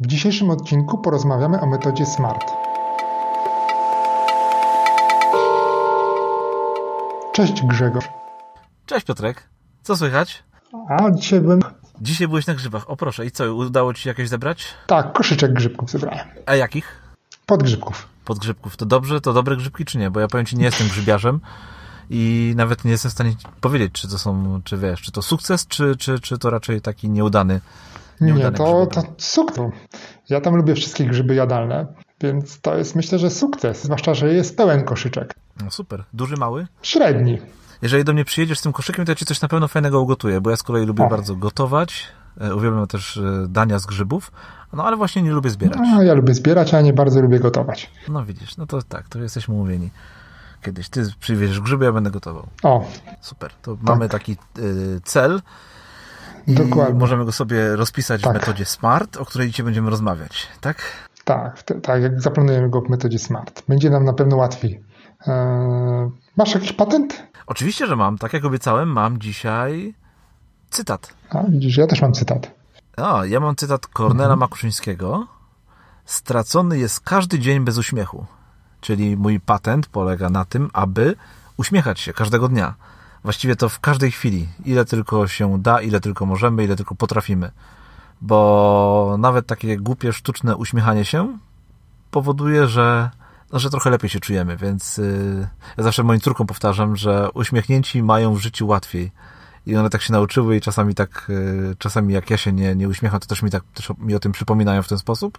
W dzisiejszym odcinku porozmawiamy o metodzie SMART. Cześć Grzegorz. Cześć Piotrek. Co słychać? A dzisiaj byłem. Dzisiaj byłeś na grzybach. O proszę, i co, udało ci się jakieś zebrać? Tak, koszyczek grzybków zebrałem. A jakich? Podgrzybków. Podgrzybków. To dobrze, to dobre grzybki, czy nie? Bo ja powiem ci, nie jestem grzybiarzem i nawet nie jestem w stanie powiedzieć, czy to są, czy wiesz, czy to sukces, czy, czy, czy to raczej taki nieudany. Nie, to, to sukces. Ja tam lubię wszystkie grzyby jadalne, więc to jest myślę, że sukces. Zwłaszcza, że jest pełen koszyczek. No super. Duży, mały? Średni. Jeżeli do mnie przyjedziesz z tym koszykiem, to ja ci coś na pewno fajnego ugotuję, bo ja z kolei lubię o. bardzo gotować. E, uwielbiam też e, dania z grzybów, no ale właśnie nie lubię zbierać. No, ja lubię zbierać, a nie bardzo lubię gotować. No widzisz, no to tak, to jesteśmy umówieni. Kiedyś ty przywieziesz grzyby, ja będę gotował. O. Super. To tak. mamy taki y, cel. I Dokładnie. możemy go sobie rozpisać tak. w metodzie SMART, o której dzisiaj będziemy rozmawiać, tak? Tak, tak, jak zaplanujemy go w metodzie SMART. Będzie nam na pewno łatwiej. Eee, masz jakiś patent? Oczywiście, że mam. Tak jak obiecałem, mam dzisiaj cytat. A, widzisz, ja też mam cytat. O, ja mam cytat Kornela mhm. Makuszyńskiego. Stracony jest każdy dzień bez uśmiechu. Czyli mój patent polega na tym, aby uśmiechać się każdego dnia. Właściwie to w każdej chwili. Ile tylko się da, ile tylko możemy, ile tylko potrafimy. Bo nawet takie głupie, sztuczne uśmiechanie się powoduje, że no, że trochę lepiej się czujemy, więc yy, ja zawsze moim córkom powtarzam, że uśmiechnięci mają w życiu łatwiej. I one tak się nauczyły i czasami tak, yy, czasami jak ja się nie, nie uśmiecham, to też mi tak też mi o tym przypominają w ten sposób.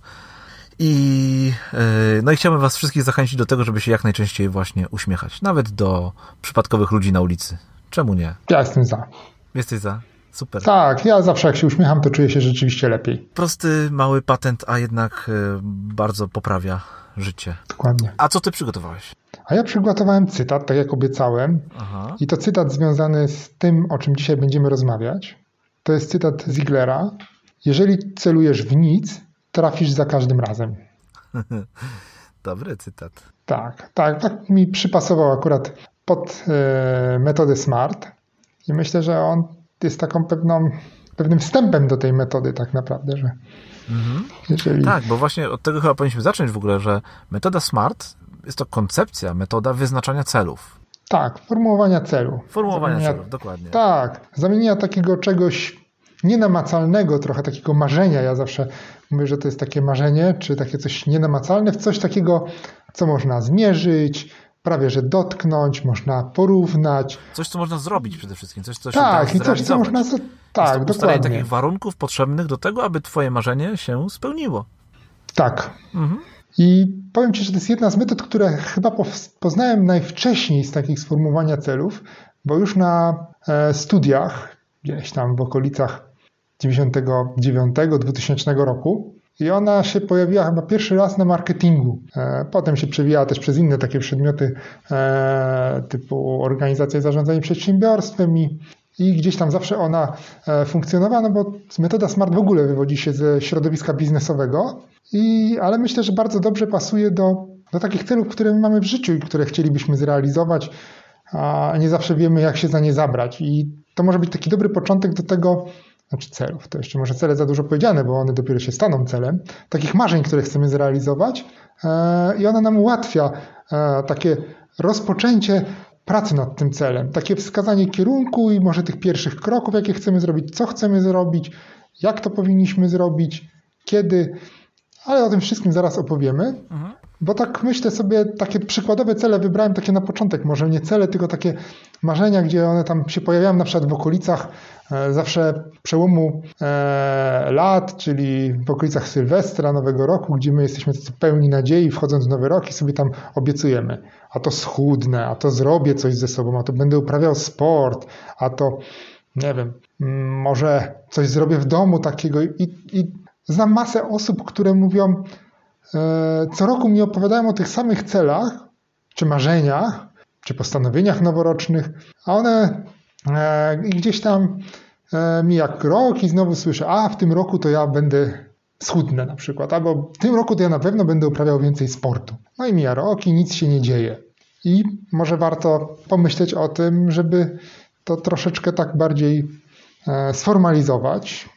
I yy, no i chciałbym was wszystkich zachęcić do tego, żeby się jak najczęściej właśnie uśmiechać. Nawet do przypadkowych ludzi na ulicy. Czemu nie? Ja jestem za. Jesteś za? Super. Tak, ja zawsze jak się uśmiecham, to czuję się rzeczywiście lepiej. Prosty, mały patent, a jednak bardzo poprawia życie. Dokładnie. A co ty przygotowałeś? A ja przygotowałem cytat, tak jak obiecałem. Aha. I to cytat związany z tym, o czym dzisiaj będziemy rozmawiać. To jest cytat Ziglera. Jeżeli celujesz w nic, trafisz za każdym razem. Dobry cytat. Tak, tak, tak mi przypasował akurat pod e, metodę SMART. I myślę, że on jest taką pewną, pewnym wstępem do tej metody tak naprawdę, że Mhm. Jeżeli... Tak, bo właśnie od tego chyba powinniśmy zacząć w ogóle, że metoda SMART jest to koncepcja, metoda wyznaczania celów. Tak, formułowania celu. Formułowania zamienia, celów, dokładnie. Tak, zamienienia takiego czegoś nienamacalnego, trochę takiego marzenia. Ja zawsze mówię, że to jest takie marzenie, czy takie coś nienamacalne, w coś takiego, co można zmierzyć, prawie że dotknąć, można porównać. Coś, co można zrobić przede wszystkim, coś, co tak, się da i coś, co można tak, jest dokładnie. takich warunków potrzebnych do tego, aby twoje marzenie się spełniło. Tak. Mhm. I powiem Ci, że to jest jedna z metod, które chyba poznałem najwcześniej z takich sformułowania celów, bo już na e, studiach, gdzieś tam w okolicach 99-2000 roku, i ona się pojawiła chyba pierwszy raz na marketingu. E, potem się przewijała też przez inne takie przedmioty e, typu organizacja i zarządzanie przedsiębiorstwem i i gdzieś tam zawsze ona e, funkcjonowała, no bo metoda SMART w ogóle wywodzi się ze środowiska biznesowego, i, ale myślę, że bardzo dobrze pasuje do, do takich celów, które mamy w życiu i które chcielibyśmy zrealizować, a nie zawsze wiemy, jak się za nie zabrać. I to może być taki dobry początek do tego, znaczy celów, to jeszcze może cele za dużo powiedziane, bo one dopiero się staną celem, takich marzeń, które chcemy zrealizować e, i ona nam ułatwia e, takie rozpoczęcie pracy nad tym celem. Takie wskazanie kierunku i może tych pierwszych kroków, jakie chcemy zrobić, co chcemy zrobić, jak to powinniśmy zrobić, kiedy, ale o tym wszystkim zaraz opowiemy. Mhm. Bo tak myślę sobie, takie przykładowe cele wybrałem takie na początek, może nie cele, tylko takie marzenia, gdzie one tam się pojawiają na przykład w okolicach e, zawsze przełomu e, lat, czyli w okolicach Sylwestra, Nowego Roku, gdzie my jesteśmy pełni nadziei, wchodząc w Nowy Rok i sobie tam obiecujemy, a to schudnę, a to zrobię coś ze sobą, a to będę uprawiał sport, a to nie wiem, może coś zrobię w domu takiego i, i znam masę osób, które mówią, co roku mi opowiadają o tych samych celach, czy marzeniach, czy postanowieniach noworocznych, a one e, gdzieś tam e, mija rok i znowu słyszę, a w tym roku to ja będę schudnę na przykład, albo w tym roku to ja na pewno będę uprawiał więcej sportu. No i mija rok i nic się nie dzieje. I może warto pomyśleć o tym, żeby to troszeczkę tak bardziej sformalizować,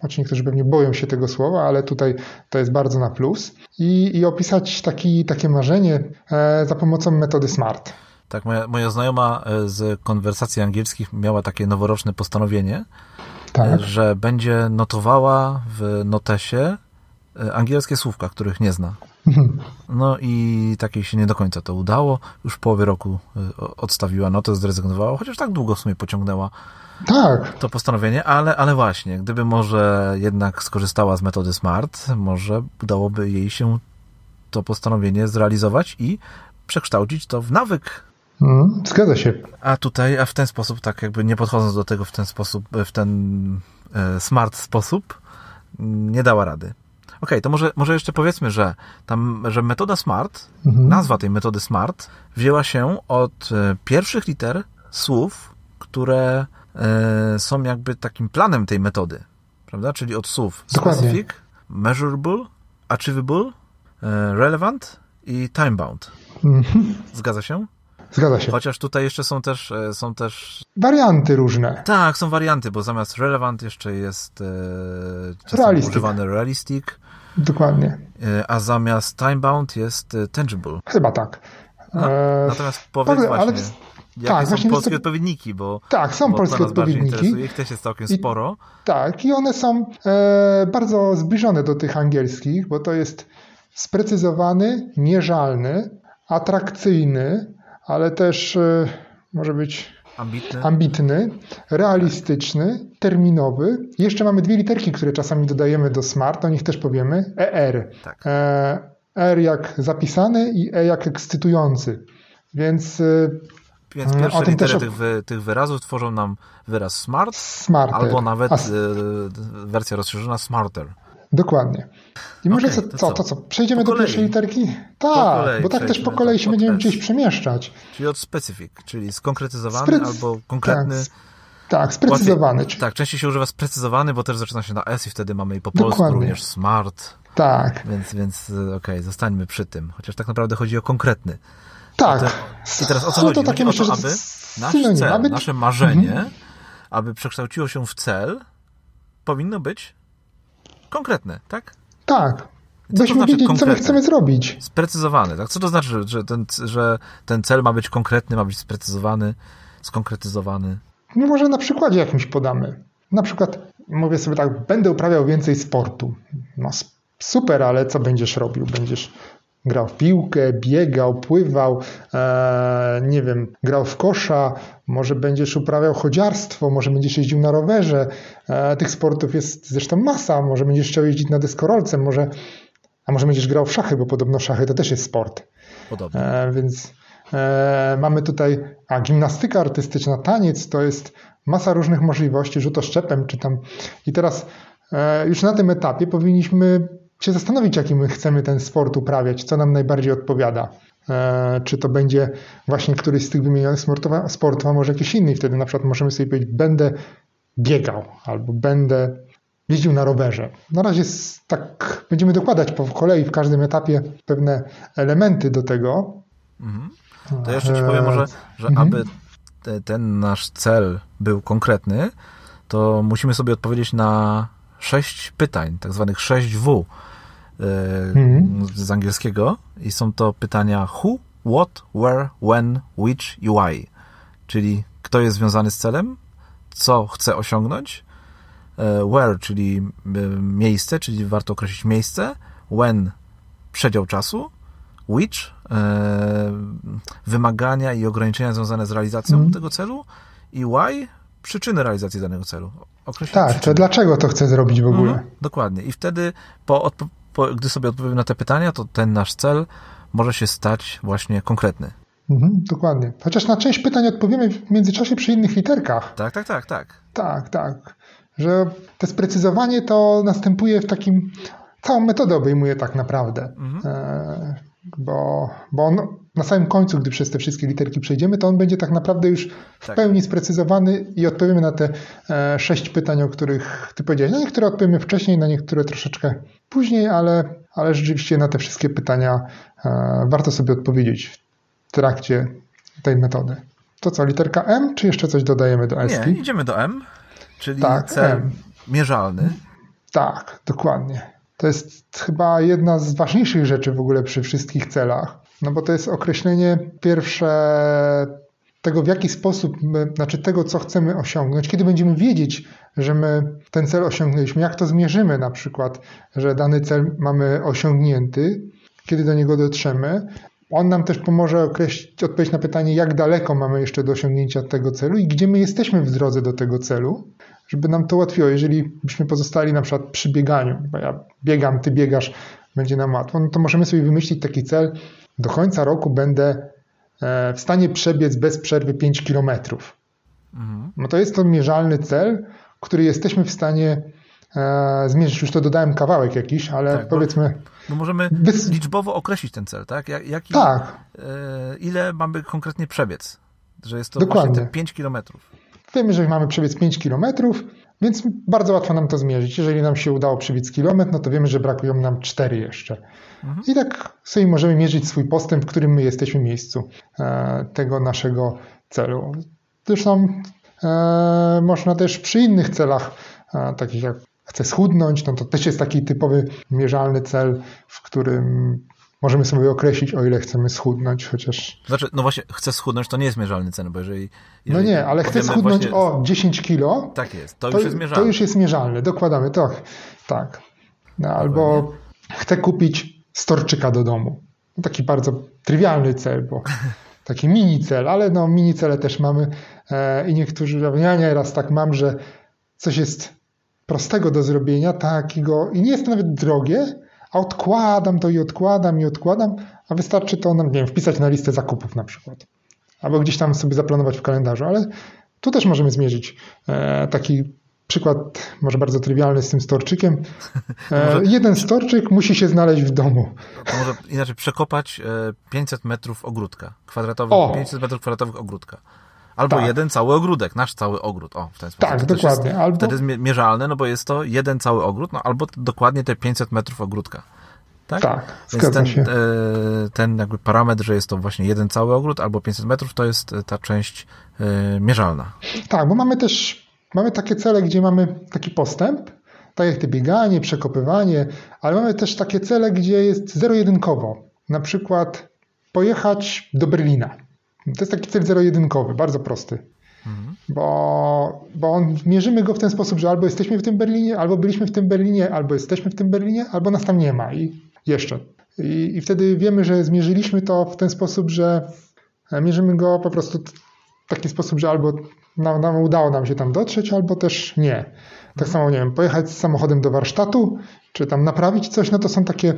Znaczy niektórzy pewnie boją się tego słowa, ale tutaj to jest bardzo na plus. I, i opisać taki, takie marzenie e, za pomocą metody SMART. Tak, moja, moja znajoma e, z konwersacji angielskich miała takie noworoczne postanowienie, tak. że będzie notowała w notesie angielskie słówka, których nie zna. No i takiej się nie do końca to udało. Już w połowie roku odstawiła notę, zrezygnowała, chociaż tak długo w sumie pociągnęła tak. to postanowienie, ale, ale właśnie, gdyby może jednak skorzystała z metody SMART, może udałoby jej się to postanowienie zrealizować i przekształcić to w nawyk. Mm, zgadza się. A tutaj, a w ten sposób, tak jakby nie podchodząc do tego w ten sposób, w ten e, smart sposób, nie dała rady. Okej, okay, to może, może jeszcze powiedzmy, że tam, że metoda SMART, mhm. nazwa tej metody SMART wzięła się od e, pierwszych liter słów, które e, są jakby takim planem tej metody, prawda? Czyli od słów specific, measurable, achievable, e, relevant i time-bound. Mhm. Zgadza się? Zgadza się. Chociaż tutaj jeszcze są też, są też... Warianty różne. Tak, są warianty, bo zamiast relevant jeszcze jest e, realistic. używany realistic, Dokładnie. E, a zamiast time-bound jest e, tangible. Chyba tak. No, e... Natomiast powiedz ale, właśnie, ale... jakie tak, są polskie to... odpowiedniki, bo tak, są bo polskie odpowiedniki. Ich też jest całkiem I, sporo. Tak, i one są e, bardzo zbliżone do tych angielskich, bo to jest sprecyzowany, mierzalny, atrakcyjny, ale też e, może być Ambitny. ambitny, realistyczny, terminowy. Jeszcze mamy dwie literki, które czasami dodajemy do smart, o nich też powiemy. ER. Tak. E, R jak zapisany i E jak ekscytujący. Więc e, więc pierwsze o tym litery też... tych, wy, tych, wyrazów tworzą nam wyraz smart, smarter. albo nawet A... Wersja rozszerzona smarter. Dokładnie. I może okay, co, co, to co? Przejdziemy do pierwszej literki? Tak, bo tak też po kolei się będziemy gdzieś przemieszczać. Czyli od specific, czyli skonkretyzowany Sprecy... albo konkretny. Tak, tak sprecyzowany. Łatwiej, tak, częściej się używa sprecyzowany, bo też zaczyna się na S i wtedy mamy i po polsku Dokładnie. również smart. Tak. Więc, więc okej, okay, zostańmy przy tym. Chociaż tak naprawdę chodzi o konkretny. Tak. I teraz o co chodzi? To takie myślę, o to, aby nasz cel, nasze marzenie, mhm. aby przekształciło się w cel, powinno być konkretne, tak? Tak. Byśmy to znaczy wiedzieć, konkretne? co my chcemy zrobić. Sprecyzowany, tak? Co to znaczy, że ten, że ten cel ma być konkretny, ma być sprecyzowany, skonkretyzowany? No może na przykładzie jakimś podamy. Na przykład mówię sobie tak, będę uprawiał więcej sportu. No super, ale co będziesz robił? Będziesz grał w piłkę, biegał, pływał, e, nie wiem, grał w kosza, może będziesz uprawiał chodziarstwo, może będziesz jeździł na rowerze. E, tych sportów jest zresztą masa, może będziesz chciał jeździć na deskorolce, może, a może będziesz grał w szachy, bo podobno szachy to też jest sport. Podobnie. E, więc e, mamy tutaj, a gimnastyka artystyczna, taniec to jest masa różnych możliwości, rzutoszczepem czy tam. I teraz e, już na tym etapie powinniśmy się zastanowić, jaki my chcemy ten sport uprawiać, co nam najbardziej odpowiada. E, czy to będzie właśnie któryś z tych wymienionych sportów, a może jakiś inny. Wtedy na przykład możemy sobie powiedzieć, będę biegał albo będę jeździł na rowerze. Na razie tak będziemy dokładać po kolei w każdym etapie pewne elementy do tego. Mhm. To jeszcze ci powiem może, że mhm. aby te, ten nasz cel był konkretny, to musimy sobie odpowiedzieć na sześć pytań, tak zwanych 6W mhm. z angielskiego i są to pytania who, what, where, when, which i why. Czyli kto jest związany z celem, co chce osiągnąć, e, where, czyli e, miejsce, czyli warto określić miejsce, when, przedział czasu, which, e, wymagania i ograniczenia związane z realizacją mhm. tego celu i why, przyczyny realizacji danego celu. Określić tak, przyczyny. to dlaczego to chcę zrobić w ogóle? Mhm, dokładnie. I wtedy po, po, gdy sobie odpowiemy na te pytania, to ten nasz cel może się stać właśnie konkretny. Mhm, dokładnie. Chociaż na część pytań odpowiemy w międzyczasie przy innych literkach. Tak, tak, tak, tak. Tak, tak. Że to sprecyzowanie to następuje w takim. Całą metodę obejmuje tak naprawdę. Mhm. E, bo, bo on na samym końcu, gdy przez te wszystkie literki przejdziemy, to on będzie tak naprawdę już w tak. pełni sprecyzowany i odpowiemy na te e, sześć pytań, o których ty powiedziałeś. Na niektóre odpowiemy wcześniej, na niektóre troszeczkę później, ale, ale rzeczywiście na te wszystkie pytania e, warto sobie odpowiedzieć w trakcie tej metody. To co, literka M, czy jeszcze coś dodajemy do S? Nie, idziemy do M, czyli tak, cel M. mierzalny. Tak, dokładnie. To jest chyba jedna z ważniejszych rzeczy w ogóle przy wszystkich celach, no bo to jest określenie pierwsze tego, w jaki sposób, my, znaczy tego, co chcemy osiągnąć, kiedy będziemy wiedzieć, że my ten cel osiągnęliśmy, jak to zmierzymy na przykład, że dany cel mamy osiągnięty, kiedy do niego dotrzemy. On nam też pomoże określić, odpowiedzieć na pytanie, jak daleko mamy jeszcze do osiągnięcia tego celu i gdzie my jesteśmy w drodze do tego celu, żeby nam to ułatwiło. Jeżeli byśmy pozostali na przykład przy bieganiu, bo ja biegam, ty biegasz, będzie nam łatwo, no to możemy sobie wymyślić taki cel, do końca roku będę e, w stanie przebiec bez przerwy 5 kilometrów. Mhm. No to jest to mierzalny cel, który jesteśmy w stanie e, zmierzyć. Już to dodałem kawałek jakiś, ale tak, powiedzmy. Bo, możemy bez... liczbowo określić ten cel, tak? Jak, jaki, tak. E, ile mamy konkretnie przebiec? Że jest to Dokładnie. właśnie te 5 kilometrów. Wiemy, że mamy przebiec 5 kilometrów, więc bardzo łatwo nam to zmierzyć. Jeżeli nam się udało przebiec kilometr, no to wiemy, że brakują nam 4 jeszcze. Mhm. I tak sobie możemy mierzyć swój postęp, w którym my jesteśmy w miejscu e, tego naszego celu. Zresztą e, można też przy innych celach, e, takich jak chcę schudnąć, no to też jest taki typowy mierzalny cel, w którym możemy sobie określić, o ile chcemy schudnąć, chociaż... Znaczy, no właśnie, chcę schudnąć, to nie jest mierzalny cel, bo jeżeli... No jeżeli no nie, ale chcę schudnąć właśnie... o 10 kilo... Tak jest, to, to, już jest mierzalne. To już jest mierzalne, dokładamy, to, tak. No, albo chcę kupić storczyka do domu. No, taki bardzo trywialny cel, bo taki mini cel, ale no mini cele też mamy e, i niektórzy, ja nieraz tak mam, że coś jest prostego do zrobienia, takiego i nie jest to nawet drogie, a odkładam to i odkładam i odkładam, a wystarczy to, no, nie wiem, wpisać na listę zakupów na przykład. Albo gdzieś tam sobie zaplanować w kalendarzu, ale tu też możemy zmierzyć e, taki przykład, może bardzo trywialny z tym storczykiem. E, jeden storczyk musi się znaleźć w domu. To może inaczej przekopać 500 e, metrów ogródka kwadratowych, o. 500 metrów kwadratowych ogródka. Albo tak. jeden cały ogródek, nasz cały ogród. O, w ten sposób. Tak, dokładnie. Jest, albo... Wtedy jest mierzalne, no bo jest to jeden cały ogród, no albo dokładnie te 500 metrów ogródka. Tak, tak Więc ten, się. E, ten jakby parametr, że jest to właśnie jeden cały ogród albo 500 metrów, to jest ta część e, mierzalna. Tak, bo mamy też mamy takie cele, gdzie mamy taki postęp, tak jak te bieganie, przekopywanie, ale mamy też takie cele, gdzie jest zero-jedynkowo. Na przykład pojechać do Berlina to jest taki cel zero-jedynkowy, bardzo prosty. Mhm. Bo, bo on, mierzymy go w ten sposób, że albo jesteśmy w tym Berlinie, albo byliśmy w tym Berlinie, albo jesteśmy w tym Berlinie, albo nas tam nie ma i jeszcze. I, i wtedy wiemy, że zmierzyliśmy to w ten sposób, że mierzymy go po prostu w taki sposób, że albo nam, nam udało nam się tam dotrzeć, albo też nie. Tak samo, nie wiem, pojechać z samochodem do warsztatu, czy tam naprawić coś, no to są takie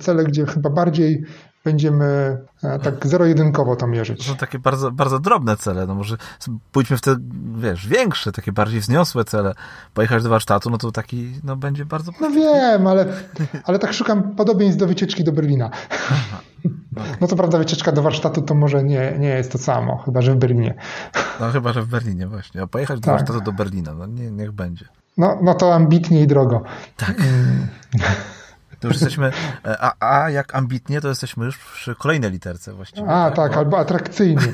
cele, gdzie chyba bardziej będziemy e, tak zero-jedynkowo to mierzyć. To są takie bardzo, bardzo drobne cele. No może pójdźmy w te, wiesz, większe, takie bardziej wzniosłe cele. Pojechać do warsztatu, no to taki, no będzie bardzo... No wiem, ale, ale tak szukam podobieństw do wycieczki do Berlina. Aha. Okay. No to prawda, wycieczka do warsztatu to może nie, nie jest to samo, chyba że w Berlinie. No chyba, że w Berlinie właśnie. A pojechać do tak. warsztatu do Berlina, no nie, niech będzie. No, no to ambitnie i drogo. Tak. To już jesteśmy, e, a, a jak ambitnie, to jesteśmy już przy kolejnej literce właściwie. A, tak, tak albo atrakcyjny.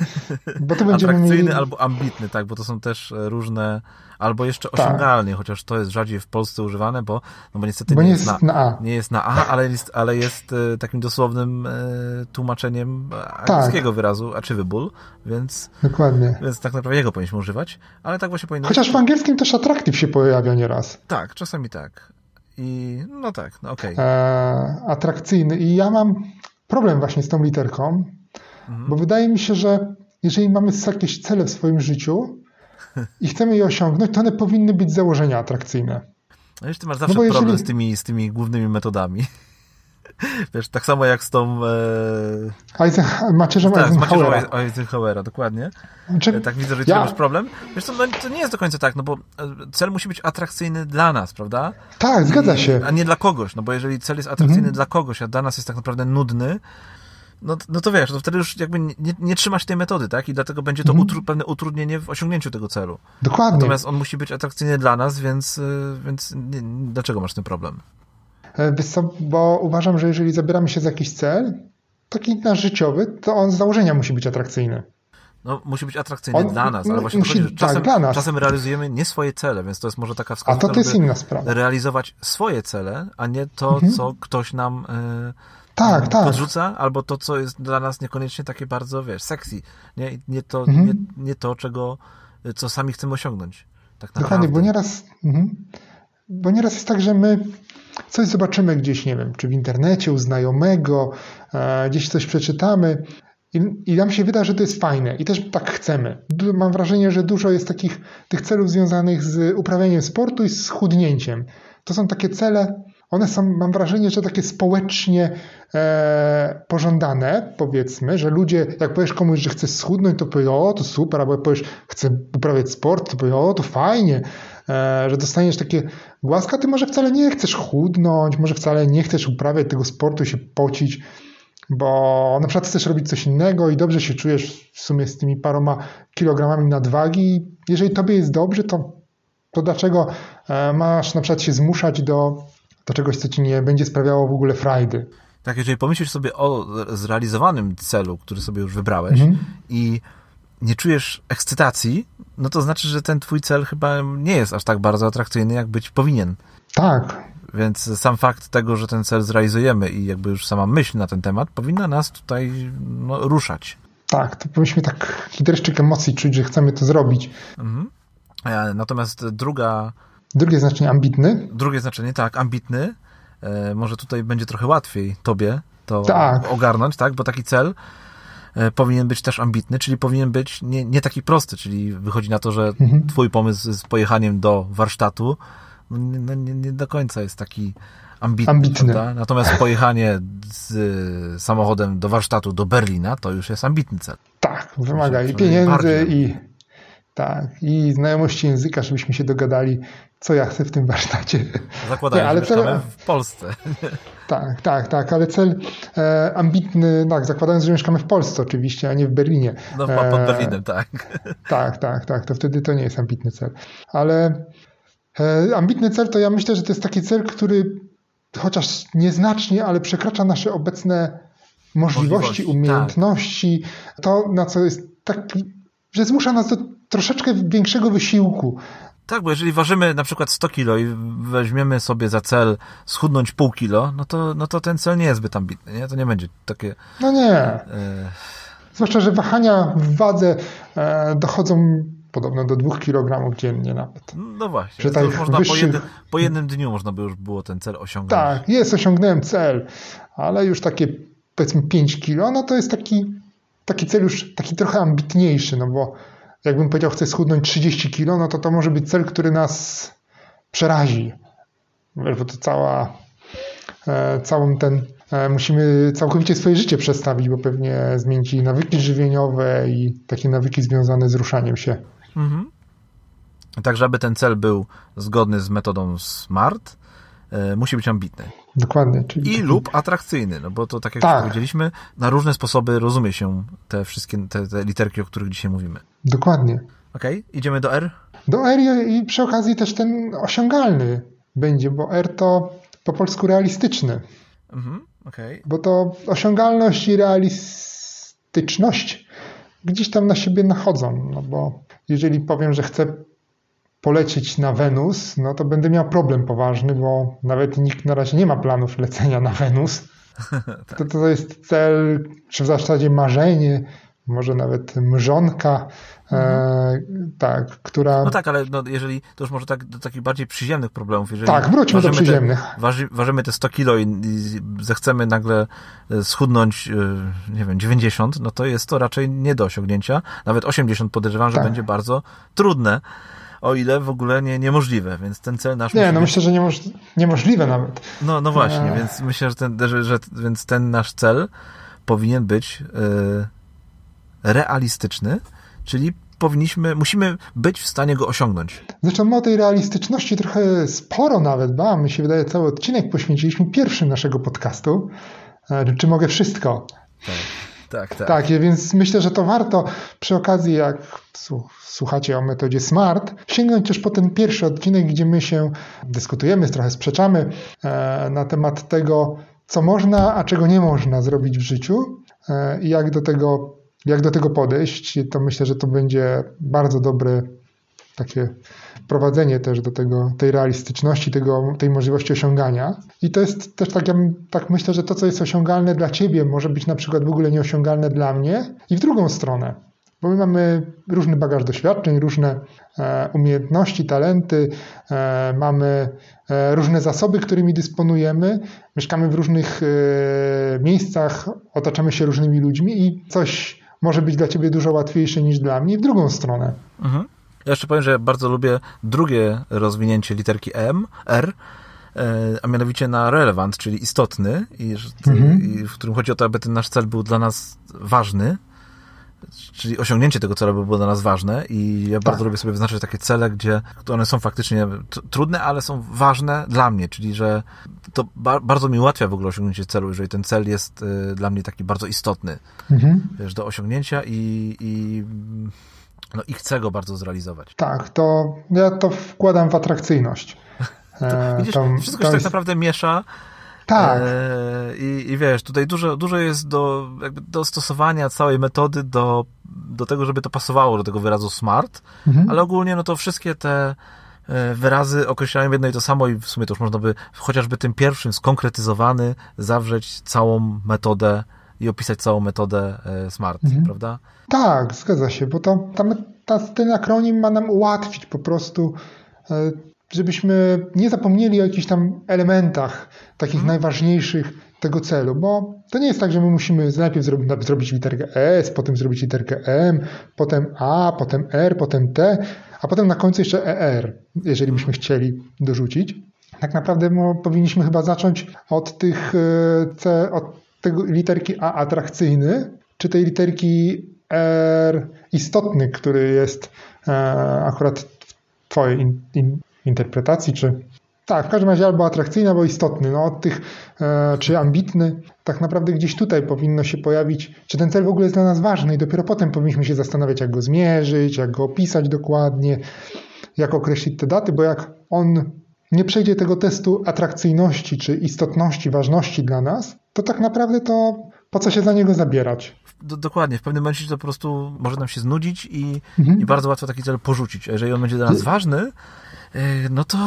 Bo tu będziemy atrakcyjny mieli... albo ambitny, tak, bo to są też e, różne, albo jeszcze tak. osiągalny, chociaż to jest rzadziej w Polsce używane, bo, no bo niestety bo nie, jest, na, na, A. Nie jest na A, ale jest, ale jest e, takim dosłownym tłumaczeniem angielskiego tak. wyrazu achievable, więc, Dokładnie. więc tak naprawdę jego powinniśmy używać, ale tak właśnie powinno Chociaż w angielskim też atraktyw się pojawia nieraz. Tak, czasami tak. I no tak, no okej. Okay. E, atrakcyjny. I ja mam problem właśnie z tą literką, mhm. bo wydaje mi się, że jeżeli mamy jakieś cele w swoim życiu i chcemy je osiągnąć, to one powinny być założenia atrakcyjne. No już ty masz zawsze no problem jeżeli... z, tymi, z tymi głównymi metodami. Wiesz, tak samo jak z tą... E... Eisenhower, macierzą tak, Eisenhowera. Z Eisenhowera, dokładnie. Czy... E, tak widzę, że ty ja... masz problem. Wiesz co, no, to nie jest do końca tak, no bo e, cel musi być atrakcyjny dla nas, prawda? Tak, zgadza się. A nie dla kogoś, no bo jeżeli cel jest atrakcyjny mhm. dla kogoś, a dla nas jest tak naprawdę nudny, no, no to wiesz, to wtedy już jakby nie, nie trzymasz tej metody, tak? I dlatego będzie to mhm. utru, pewne utrudnienie w osiągnięciu tego celu. Dokładnie. Natomiast on musi być atrakcyjny dla nas, więc, e, więc nie, dlaczego masz ten problem? E, bo uważam, że jeżeli zabieramy się za jakiś cel, taki nasz życiowy, to on z założenia musi być atrakcyjny. No, musi być atrakcyjny On dla nas, ale właśnie musi- chodzi, że tak, czasem, nas. czasem realizujemy nie swoje cele, więc to jest może taka A wskazówka, to to jest inna sprawa. realizować swoje cele, a nie to, co ktoś nam e, Tak, tak. podrzuca, albo to, co jest dla nas niekoniecznie takie bardzo, wiesz, sexy. Nie, nie, to, Mhm. nie, nie to, czego, co sami chcemy osiągnąć. Tak naprawdę. Dokładnie, bo nieraz, mhm. bo nieraz jest tak, że my coś zobaczymy gdzieś, nie wiem, czy w internecie u znajomego, e, gdzieś coś przeczytamy i, i nam się wyda, że to jest fajne i też tak chcemy. Du- Mam wrażenie, że dużo jest takich tych celów związanych z uprawianiem sportu i z chudnięciem. To są takie cele, one są, mam wrażenie, że takie społecznie e, pożądane, powiedzmy, że ludzie, jak powiesz komuś, że chce schudnąć, to powie, o, to super, albo powiesz, chcę uprawiać sport, to powie, o, to fajnie, że dostaniesz takie łaska, ty może wcale nie chcesz chudnąć, może wcale nie chcesz uprawiać tego sportu, się pocić, bo na przykład chcesz robić coś innego i dobrze się czujesz w sumie z tymi paroma kilogramami nadwagi. Jeżeli tobie jest dobrze, to, to dlaczego e, masz na przykład się zmuszać do, do czegoś, co ci nie będzie sprawiało w ogóle frajdy? Tak, jeżeli pomyślisz sobie o zrealizowanym celu, który sobie już wybrałeś Mhm. i nie czujesz ekscytacji, no to znaczy, że ten twój cel chyba nie jest aż tak bardzo atrakcyjny, jak być powinien. Tak, Więc sam fakt tego, że ten cel zrealizujemy i jakby już sama myśl na ten temat powinna nas tutaj no, ruszać. tak, to powinniśmy tak dreszczyk emocji czuć, że chcemy to zrobić. Mhm. E, Natomiast druga, Drugie znaczenie ambitny. drugie znaczenie, tak, ambitny, e, może tutaj będzie trochę łatwiej tobie to Tak. ogarnąć, tak, bo taki cel powinien być też ambitny, czyli powinien być nie, nie taki prosty, czyli wychodzi na to, że Mhm. twój pomysł z pojechaniem do warsztatu no, nie, no, nie, nie do końca jest taki ambitny. Ambitny. Natomiast pojechanie z e, samochodem do warsztatu do Berlina to już jest ambitny cel. Tak, wymaga i pieniędzy, bardziej. i tak, i znajomości języka, żebyśmy się dogadali, co ja chcę w tym warsztacie. Zakładając, Nie, ale że cel- w Polsce. Tak, tak, tak, ale cel e, ambitny, tak, zakładając, że mieszkamy w Polsce oczywiście, a nie w Berlinie. No, pod E, Berlinem, tak. Tak, tak, tak, to wtedy to nie jest ambitny cel. Ale e, ambitny cel to ja myślę, że to jest taki cel, który chociaż nieznacznie, ale przekracza nasze obecne możliwości, tak. umiejętności. To, na co jest taki, że zmusza nas do troszeczkę większego wysiłku. Tak, bo jeżeli ważymy na przykład 100 kilo i weźmiemy sobie za cel schudnąć pół kilo, no to, no to ten cel nie jest zbyt ambitny, nie? To nie będzie takie... No nie. E, Zwłaszcza, że wahania w wadze e, dochodzą podobno do 2 kg dziennie nawet. no właśnie, Że tak można po, wyższych- jednym, po jednym dniu można by już było ten cel osiągnąć. Tak, jest, osiągnąłem cel, ale już takie powiedzmy 5 kilo, no to jest taki, taki cel już taki trochę ambitniejszy, no bo jakbym powiedział, chcę schudnąć 30 kilo, no to to może być cel, który nas przerazi. Bo to cała, e, całą ten, e, musimy całkowicie swoje życie przestawić, bo pewnie zmienić i nawyki żywieniowe i takie nawyki związane z ruszaniem się. Mhm. Tak, żeby ten cel był zgodny z metodą SMART, musi być ambitny. Dokładnie. Czyli I lub atrakcyjny, no bo to tak jak Tak. już powiedzieliśmy, na różne sposoby rozumie się te wszystkie te, te literki, o których dzisiaj mówimy. Dokładnie. Okej, idziemy do R? Do R i przy okazji też ten osiągalny będzie, bo R to po polsku realistyczny, Mhm, okej. bo to osiągalność i realistyczność gdzieś tam na siebie nachodzą, no bo jeżeli powiem, że chcę polecieć na Wenus, no to będę miał problem poważny, bo nawet nikt na razie nie ma planów lecenia na Wenus. To, to jest cel, czy w zasadzie marzenie, może nawet mrzonka, e, tak, która... No tak, ale no, jeżeli, to już może tak do takich bardziej przyziemnych problemów, jeżeli Tak, wróćmy do przyziemnych. Te, waży, ważymy te 100 kilo i, i zechcemy nagle e, schudnąć, e, nie wiem, 90, no to jest to raczej nie do osiągnięcia. Nawet 80 podejrzewam, że Tak. będzie bardzo trudne, o ile w ogóle nie, niemożliwe, więc ten cel nasz Nie, no być myślę, że niemoż, niemożliwe nawet. No, no właśnie, Eee. więc myślę, że ten, że, że, więc ten nasz cel powinien być e, realistyczny, czyli powinniśmy, musimy być w stanie go osiągnąć. Zresztą my o tej realistyczności trochę sporo nawet, ba, my się wydaje cały odcinek poświęciliśmy pierwszym naszego podcastu. E, Czy mogę wszystko? Tak, tak. Tak, więc myślę, że to warto przy okazji, jak słuchacie o metodzie SMART, sięgnąć też po ten pierwszy odcinek, gdzie my się dyskutujemy, trochę sprzeczamy e, na temat tego, co można, a czego nie można zrobić w życiu e, i jak do tego jak do tego podejść, to myślę, że to będzie bardzo dobre takie prowadzenie też do tego, tej realistyczności, tego, tej możliwości osiągania. I to jest też tak, ja tak myślę, że to, co jest osiągalne dla ciebie, może być na przykład w ogóle nieosiągalne dla mnie i w drugą stronę. Bo my mamy różny bagaż doświadczeń, różne e, umiejętności, talenty, e, mamy e, różne zasoby, którymi dysponujemy, mieszkamy w różnych e, miejscach, otaczamy się różnymi ludźmi i coś może być dla ciebie dużo łatwiejsze niż dla mnie w drugą stronę. Mhm. Ja jeszcze powiem, że bardzo lubię drugie rozwinięcie literki M, R, e, a mianowicie na relevant, czyli istotny, i, mhm. w którym chodzi o to, aby ten nasz cel był dla nas ważny, czyli osiągnięcie tego celu by było dla nas ważne i ja bardzo tak. lubię sobie wyznaczyć takie cele, gdzie one są faktycznie trudne, ale są ważne dla mnie, czyli że to ba bardzo mi ułatwia w ogóle osiągnięcie celu, jeżeli ten cel jest y, dla mnie taki bardzo istotny, mhm. wiesz, do osiągnięcia i, i no i chcę go bardzo zrealizować. Tak, to ja to wkładam w atrakcyjność. to, e, widzisz, tam, wszystko się tak naprawdę miesza tak. E, i, I wiesz, tutaj dużo, dużo jest do, jakby do stosowania całej metody do, do tego, żeby to pasowało do tego wyrazu smart, mhm. ale ogólnie no to wszystkie te e, wyrazy określają jedno i to samo i w sumie to już można by chociażby tym pierwszym skonkretyzowany zawrzeć całą metodę i opisać całą metodę e, SMART, mhm. prawda? Tak, zgadza się, bo to, ta, ta, ten akronim ma nam ułatwić po prostu żebyśmy nie zapomnieli o jakichś tam elementach takich mhm. najważniejszych tego celu, bo to nie jest tak, że my musimy najpierw zrobić, zrobić literkę S, potem zrobić literkę M, potem A, potem R, potem T, a potem na końcu jeszcze ER, jeżeli byśmy chcieli dorzucić. Tak naprawdę no, powinniśmy chyba zacząć od tych e, C, od tego literki A atrakcyjny, czy tej literki R istotny, który jest e, akurat w Twojej in, in, interpretacji, czy tak, w każdym razie albo atrakcyjny, albo istotny, no od tych, e, czy ambitny, tak naprawdę gdzieś tutaj powinno się pojawić, czy ten cel w ogóle jest dla nas ważny i dopiero potem powinniśmy się zastanawiać, jak go zmierzyć, jak go opisać dokładnie, jak określić te daty, bo jak on nie przejdzie tego testu atrakcyjności, czy istotności, ważności dla nas, to tak naprawdę to po co się za niego zabierać? dokładnie, w pewnym momencie to po prostu może nam się znudzić i, mhm. i bardzo łatwo taki cel porzucić. A jeżeli on będzie dla nas ważny, Y, no to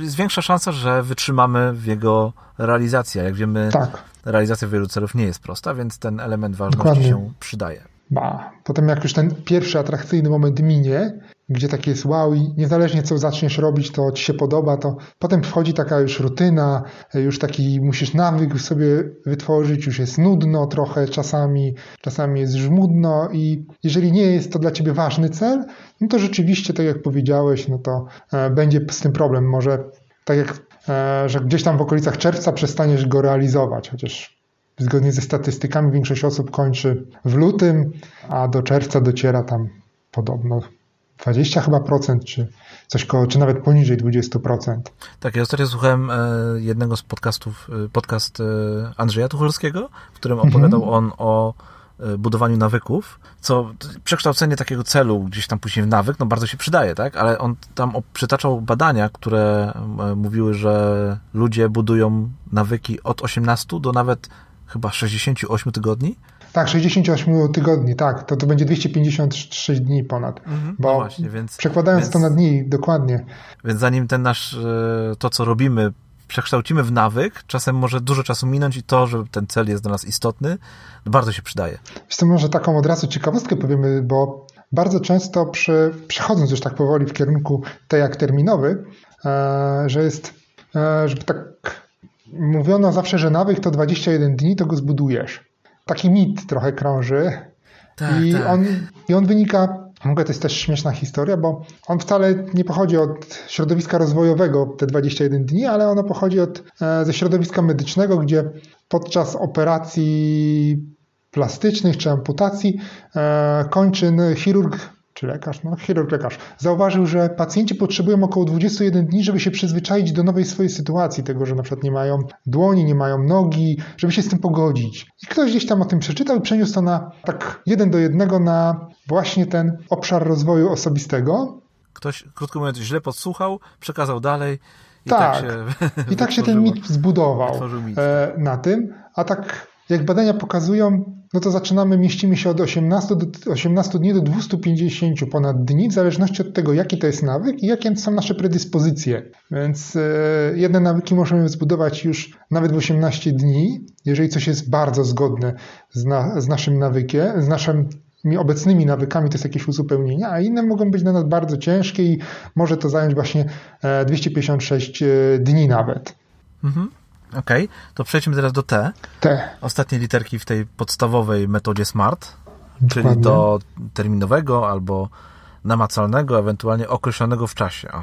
jest większa szansa, że wytrzymamy w jego realizacji. Jak wiemy, tak. realizacja wielu celów nie jest prosta, więc ten element ważności Dokładnie. się przydaje. Ba. Potem jak już ten pierwszy atrakcyjny moment minie, gdzie takie jest wow i niezależnie co zaczniesz robić, to ci się podoba, to potem wchodzi taka już rutyna, już taki musisz nawyk sobie wytworzyć, już jest nudno trochę czasami, czasami jest żmudno i jeżeli nie jest to dla ciebie ważny cel, no to rzeczywiście, tak jak powiedziałeś, no to e, będzie z tym problem. Może tak jak, e, że gdzieś tam w okolicach czerwca przestaniesz go realizować, chociaż zgodnie ze statystykami większość osób kończy w lutym, a do czerwca dociera tam podobno 20 chyba procent, czy coś koło, czy nawet poniżej 20%. Tak, ja ostatnio słuchałem e, jednego z podcastów, e, podcast e, Andrzeja Tucholskiego, w którym mhm. opowiadał mhm. on o budowaniu nawyków, co przekształcenie takiego celu gdzieś tam później w nawyk, no bardzo się przydaje, tak? Ale on tam przytaczał badania, które mówiły, że ludzie budują nawyki od 18 do nawet chyba 68 tygodni. Tak, 68 tygodni, tak. To, to będzie 256 dni ponad. Mhm, bo no właśnie, więc, przekładając więc, to na dni, dokładnie. Więc zanim ten nasz, e, to co robimy, przekształcimy w nawyk, czasem może dużo czasu minąć i to, że ten cel jest dla nas istotny, bardzo się przydaje. Wiesz może taką od razu ciekawostkę powiemy, bo bardzo często przy, przechodząc już tak powoli w kierunku tej jak terminowy, e, że jest, e, żeby tak mówiono zawsze, że nawyk to 21 dni, to go zbudujesz. Taki mit trochę krąży. Tak, I, tak. On, I on wynika Mogę, to jest też śmieszna historia, bo on wcale nie pochodzi od środowiska rozwojowego, te 21 dni, ale ono pochodzi od, e, ze środowiska medycznego, gdzie podczas operacji plastycznych czy amputacji e, kończyn chirurg czy lekarz, no chirurg, lekarz, zauważył, że pacjenci potrzebują około 21 dni, żeby się przyzwyczaić do nowej swojej sytuacji, tego, że na przykład nie mają dłoni, nie mają nogi, żeby się z tym pogodzić. I ktoś gdzieś tam o tym przeczytał i przeniósł to na tak jeden do jednego na właśnie ten obszar rozwoju osobistego. Ktoś, krótko mówiąc, źle podsłuchał, przekazał dalej. I tak, tak się, i tak się ten mit zbudował mit. E, na tym, a tak jak badania pokazują, no to zaczynamy, mieścimy się od 18, do, 18 dni do 250 ponad dni, w zależności od tego, jaki to jest nawyk i jakie są nasze predyspozycje. Więc e, jedne nawyki możemy zbudować już nawet w 18 dni, jeżeli coś jest bardzo zgodne z, na, z naszym nawykiem, z naszym obecnymi nawykami to jest jakieś uzupełnienie, a inne mogą być dla nas bardzo ciężkie i może to zająć właśnie 256 e, dni nawet. Mhm. Okej, okay. to przejdźmy teraz do T. T. Ostatnie literki w tej podstawowej metodzie SMART, Dokładnie. czyli do terminowego albo namacalnego, ewentualnie określonego w czasie. O.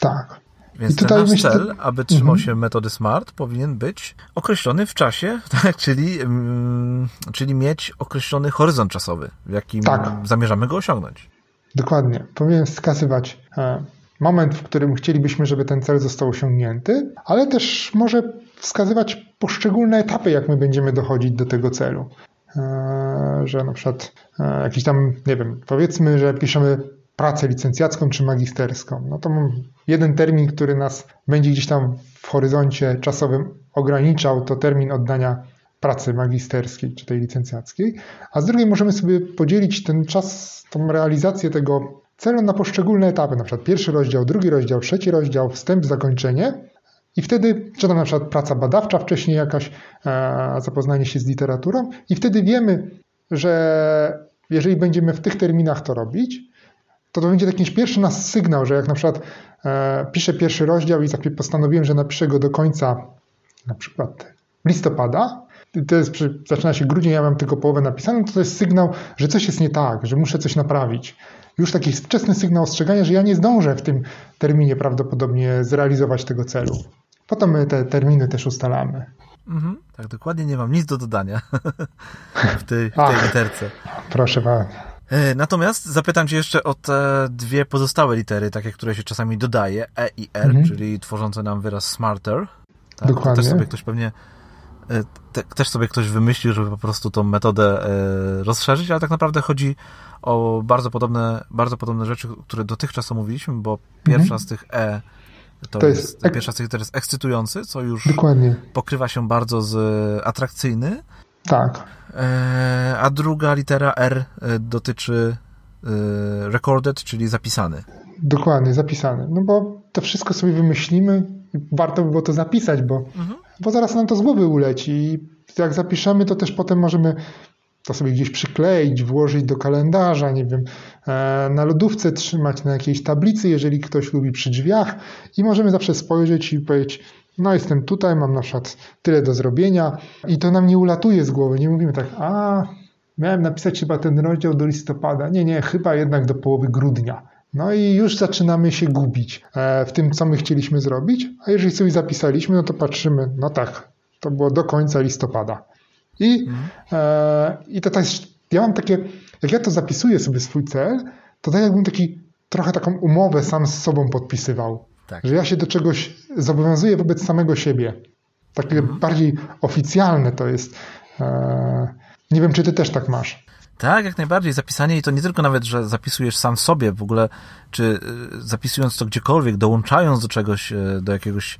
Tak. Więc ten nasz myślę... cel, aby trzymał mhm. się metody SMART, powinien być określony w czasie, tak? czyli, mm, czyli mieć określony horyzont czasowy, w jakim tak. zamierzamy go osiągnąć. Dokładnie. Powinien wskazywać e, moment, w którym chcielibyśmy, żeby ten cel został osiągnięty, ale też może wskazywać poszczególne etapy, jak my będziemy dochodzić do tego celu. E, że na przykład e, jakiś tam, nie wiem, powiedzmy, że piszemy pracę licencjacką czy magisterską. No to jeden termin, który nas będzie gdzieś tam w horyzoncie czasowym ograniczał, to termin oddania pracy magisterskiej czy tej licencjackiej, a z drugiej możemy sobie podzielić ten czas, tą realizację tego celu na poszczególne etapy, na przykład pierwszy rozdział, drugi rozdział, trzeci rozdział, wstęp, zakończenie i wtedy, czy tam na przykład praca badawcza wcześniej jakaś, e, zapoznanie się z literaturą i wtedy wiemy, że jeżeli będziemy w tych terminach to robić, to to będzie taki pierwszy nas sygnał, że jak na przykład e, piszę pierwszy rozdział i postanowiłem, że napiszę go do końca na przykład listopada, to jest, zaczyna się grudzień, ja mam tylko połowę napisaną, to to jest sygnał, że coś jest nie tak, że muszę coś naprawić. Już taki wczesny sygnał ostrzegania, że ja nie zdążę w tym terminie prawdopodobnie zrealizować tego celu. Potem my te terminy też ustalamy. Mhm, tak, dokładnie nie mam nic do dodania w tej, w tej Ach, literce. Proszę bardzo. E, natomiast zapytam Cię jeszcze o te dwie pozostałe litery, takie, które się czasami dodaje, E i R, mhm. czyli tworzące nam wyraz smarter. Tak? Dokładnie. Też sobie ktoś pewnie e, te, też sobie ktoś wymyślił, żeby po prostu tą metodę e, rozszerzyć, ale tak naprawdę chodzi o bardzo podobne, bardzo podobne rzeczy, które dotychczas omówiliśmy, bo pierwsza mhm. z tych E to, to jest, jest ek... pierwsza liter jest ekscytujący, co już Dokładnie. pokrywa się bardzo z atrakcyjny. Tak. E, a druga litera R e, dotyczy e, recorded, czyli zapisany. Dokładnie, zapisany. No bo to wszystko sobie wymyślimy i warto by było to zapisać, bo, mhm. bo zaraz nam to z głowy uleci i jak zapiszemy, to też potem możemy to sobie gdzieś przykleić, włożyć do kalendarza, nie wiem, na lodówce trzymać na jakiejś tablicy, jeżeli ktoś lubi przy drzwiach i możemy zawsze spojrzeć i powiedzieć, no jestem tutaj, mam na przykład tyle do zrobienia i to nam nie ulatuje z głowy. Nie mówimy tak, a miałem napisać chyba ten rozdział do listopada. Nie, nie, chyba jednak do połowy grudnia. No i już zaczynamy się gubić e, w tym, co my chcieliśmy zrobić, a jeżeli sobie zapisaliśmy, no to patrzymy, no tak, to było do końca listopada. I, mhm. e, i to też, ja mam takie, jak ja to zapisuję sobie swój cel, to tak jakbym taki trochę taką umowę sam z sobą podpisywał. Tak. Że ja się do czegoś zobowiązuję wobec samego siebie. Takie mhm. bardziej oficjalne to jest. E, nie wiem, czy ty też tak masz. Tak, jak najbardziej. Zapisanie i to nie tylko nawet, że zapisujesz sam sobie w ogóle, czy e, zapisując to gdziekolwiek, dołączając do czegoś, e, do jakiegoś,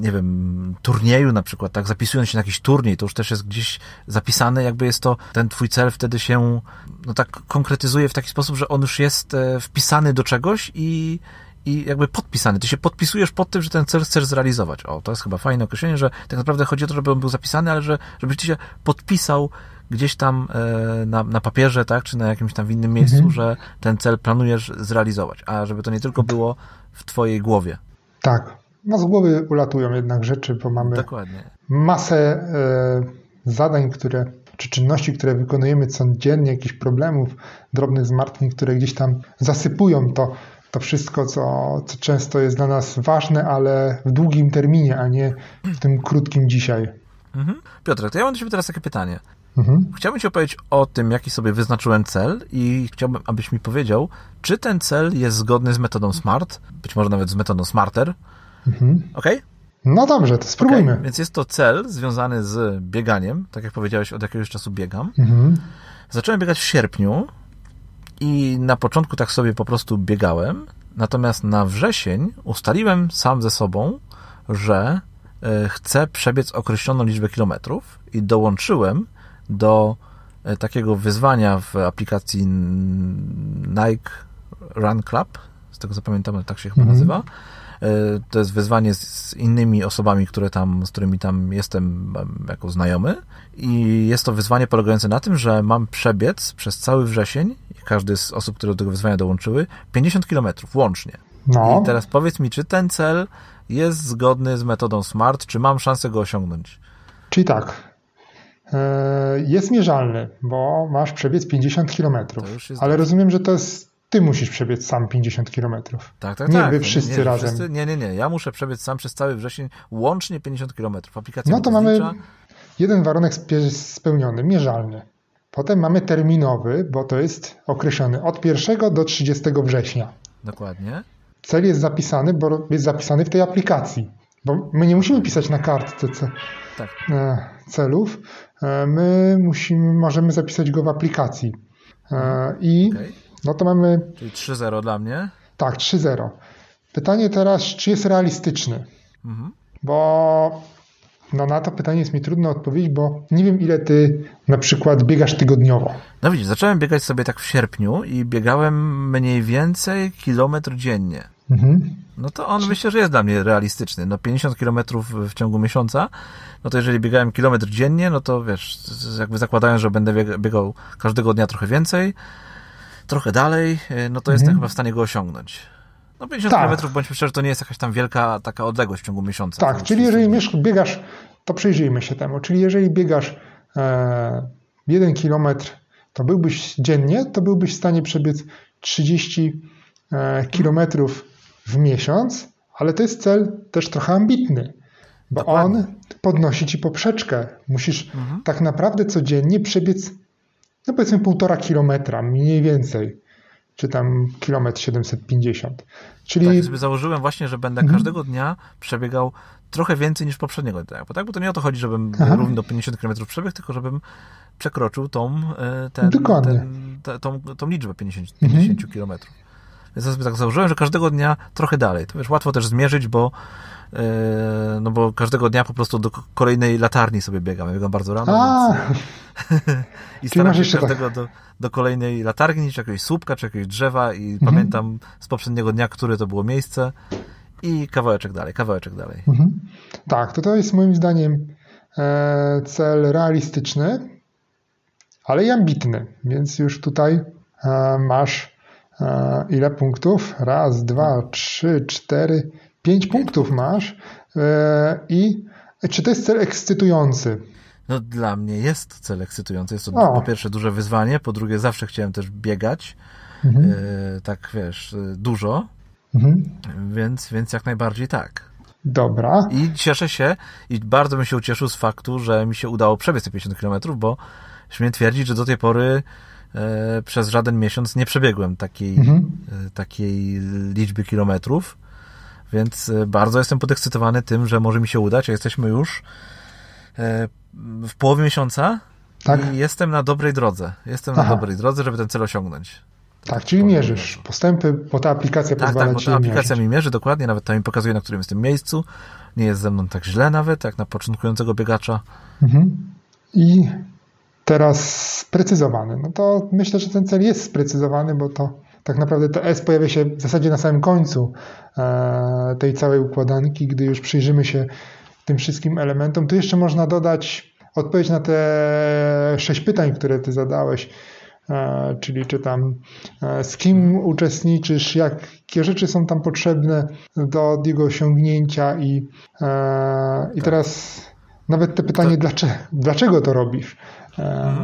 nie wiem, turnieju na przykład, tak, zapisując się na jakiś turniej, to już też jest gdzieś zapisane, jakby jest to, ten twój cel wtedy się, no tak konkretyzuje w taki sposób, że on już jest wpisany do czegoś i i jakby podpisany. Ty się podpisujesz pod tym, że ten cel chcesz zrealizować. O, to jest chyba fajne określenie, że tak naprawdę chodzi o to, żeby on był zapisany, ale że, żebyś ty się podpisał gdzieś tam e, na, na papierze, tak, czy na jakimś tam w innym miejscu, mhm. że ten cel planujesz zrealizować, a żeby to nie tylko było w twojej głowie. Tak. No z głowy ulatują jednak rzeczy, bo mamy Dokładnie. masę e, zadań, które czy czynności, które wykonujemy codziennie, jakichś problemów, drobnych zmartwień, które gdzieś tam zasypują to to wszystko, co, co często jest dla nas ważne, ale w długim terminie, a nie w tym krótkim dzisiaj. Mhm. Piotrek, to ja mam do Ciebie teraz takie pytanie. Mhm. Chciałbym Ci opowiedzieć o tym, jaki sobie wyznaczyłem cel i chciałbym, abyś mi powiedział, czy ten cel jest zgodny z metodą SMART, być może nawet z metodą SMARTER. Mhm. Ok? No dobrze, to spróbujmy. Okay. Więc jest to cel związany z bieganiem. Tak jak powiedziałeś, od jakiegoś czasu biegam. Mhm. Zacząłem biegać w sierpniu i na początku tak sobie po prostu biegałem, natomiast na wrzesień ustaliłem sam ze sobą, że e, chcę przebiec określoną liczbę kilometrów i dołączyłem do e, takiego wyzwania w aplikacji Nike Run Club, z tego co pamiętam, tak się chyba Mhm. nazywa. E, To jest wyzwanie z- innymi osobami, które tam, z którymi tam jestem em, jako znajomy. I jest to wyzwanie polegające na tym, że mam przebiec przez cały wrzesień, każdy z osób, które do tego wyzwania dołączyły, 50 km łącznie. No, I teraz powiedz mi, czy ten cel jest zgodny z metodą SMART, czy mam szansę go osiągnąć? czyli tak. E, Jest mierzalny, bo masz przebiec 50 km. Ale rozumiem, że to jest. Ty musisz przebiec sam 50 km. Tak, tak, Nie, tak. wy wszyscy nie, razem. Wszyscy, nie, nie, nie. Ja muszę przebiec sam przez cały wrzesień łącznie 50 km. Aplikacja No to mamy jeden warunek spełniony, mierzalny. Potem mamy terminowy, bo to jest określony od 1 do 30 września. Dokładnie. Cel jest zapisany, bo jest zapisany w tej aplikacji. Bo my nie musimy pisać na kartce ce- Tak. e, celów, my musimy, możemy zapisać go w aplikacji. E, I Okej. no to mamy Czyli 3-0 dla mnie. tak, 3-0. Pytanie teraz, czy jest realistyczny? Mhm. Bo no na to pytanie jest mi trudno odpowiedzieć, bo nie wiem ile ty na przykład biegasz tygodniowo. No widzisz, zacząłem biegać sobie tak w sierpniu i biegałem mniej więcej kilometr dziennie. Mhm. No to on myślę, że jest dla mnie realistyczny. No 50 kilometrów w ciągu miesiąca, no to jeżeli biegałem kilometr dziennie, no to wiesz, jakby zakładając, że będę bieg- biegał każdego dnia trochę więcej, trochę dalej, y, no to jestem Mhm. chyba w stanie go osiągnąć. No 50 Tak. kilometrów, bądźmy szczerzy, to nie jest jakaś tam wielka taka odległość w ciągu miesiąca. Tak, To czyli jeżeli miesz- biegasz, to przyjrzyjmy się temu, czyli jeżeli biegasz e, 1 kilometr, to byłbyś dziennie, to byłbyś w stanie przebiec 30 e, kilometrów w miesiąc, ale to jest cel też trochę ambitny, bo Dokładnie. on podnosi ci poprzeczkę. Musisz Mhm. tak naprawdę codziennie przebiec, no powiedzmy półtora kilometra, mniej więcej, czy tam kilometr 750. Czyli Tak, sobie założyłem właśnie, że będę Mhm. każdego dnia przebiegał trochę więcej niż poprzedniego dnia. Bo tak, bo to nie o to chodzi, żebym Aha. równo 50 km przebiegł, tylko żebym przekroczył tą, e, ten, ten, te, tą, tą liczbę 50, Mhm. 50 km. Więc ja sobie tak założyłem, że każdego dnia trochę dalej. To wiesz, łatwo też zmierzyć, bo e, no bo każdego dnia po prostu do kolejnej latarni sobie biegam. Ja biegam bardzo rano, A, więc, i staram się tak- każdego do, do kolejnej latarni, czy jakiegoś słupka, czy jakiegoś drzewa i Mhm. pamiętam z poprzedniego dnia, które to było miejsce i kawałeczek dalej, kawałeczek dalej. Mhm. Tak, to to jest moim zdaniem e, cel realistyczny, ale i ambitny, więc już tutaj e, masz ile punktów? Raz, dwa, trzy, cztery, pięć punktów masz e, i czy to jest cel ekscytujący? No dla mnie jest cel ekscytujący. Jest to O. po pierwsze duże wyzwanie, po drugie zawsze chciałem też biegać, Mhm. e, tak wiesz, e, dużo, Mhm. więc, więc jak najbardziej tak. Dobra, I cieszę się i bardzo bym się ucieszył z faktu, że mi się udało przebiec te 50 km, bo śmiem twierdzić, że do tej pory e, przez żaden miesiąc nie przebiegłem takiej, Mhm. e, takiej liczby kilometrów, więc e, bardzo jestem podekscytowany tym, że może mi się udać, a jesteśmy już e, w połowie miesiąca tak, i jestem na dobrej drodze. Jestem Aha. na dobrej drodze, żeby ten cel osiągnąć. tak, czyli mierzysz postępy, bo ta aplikacja Tak, pozwala tak, bo ta aplikacja mierzyć. mi mierzy dokładnie, nawet tam mi pokazuje, na którym jestem miejscu. Nie jest ze mną tak źle nawet, jak na początkującego biegacza. Mhm. I teraz sprecyzowany. No to myślę, że ten cel jest sprecyzowany, bo to tak naprawdę to S pojawia się w zasadzie na samym końcu e, tej całej układanki, gdy już przyjrzymy się tym wszystkim elementom. Tu jeszcze można dodać odpowiedź na te sześć pytań, które ty zadałeś. E, czyli czy tam e, z kim uczestniczysz, jakie rzeczy są tam potrzebne do jego osiągnięcia i, i teraz nawet te pytanie, dlaczego, dlaczego to robisz? E,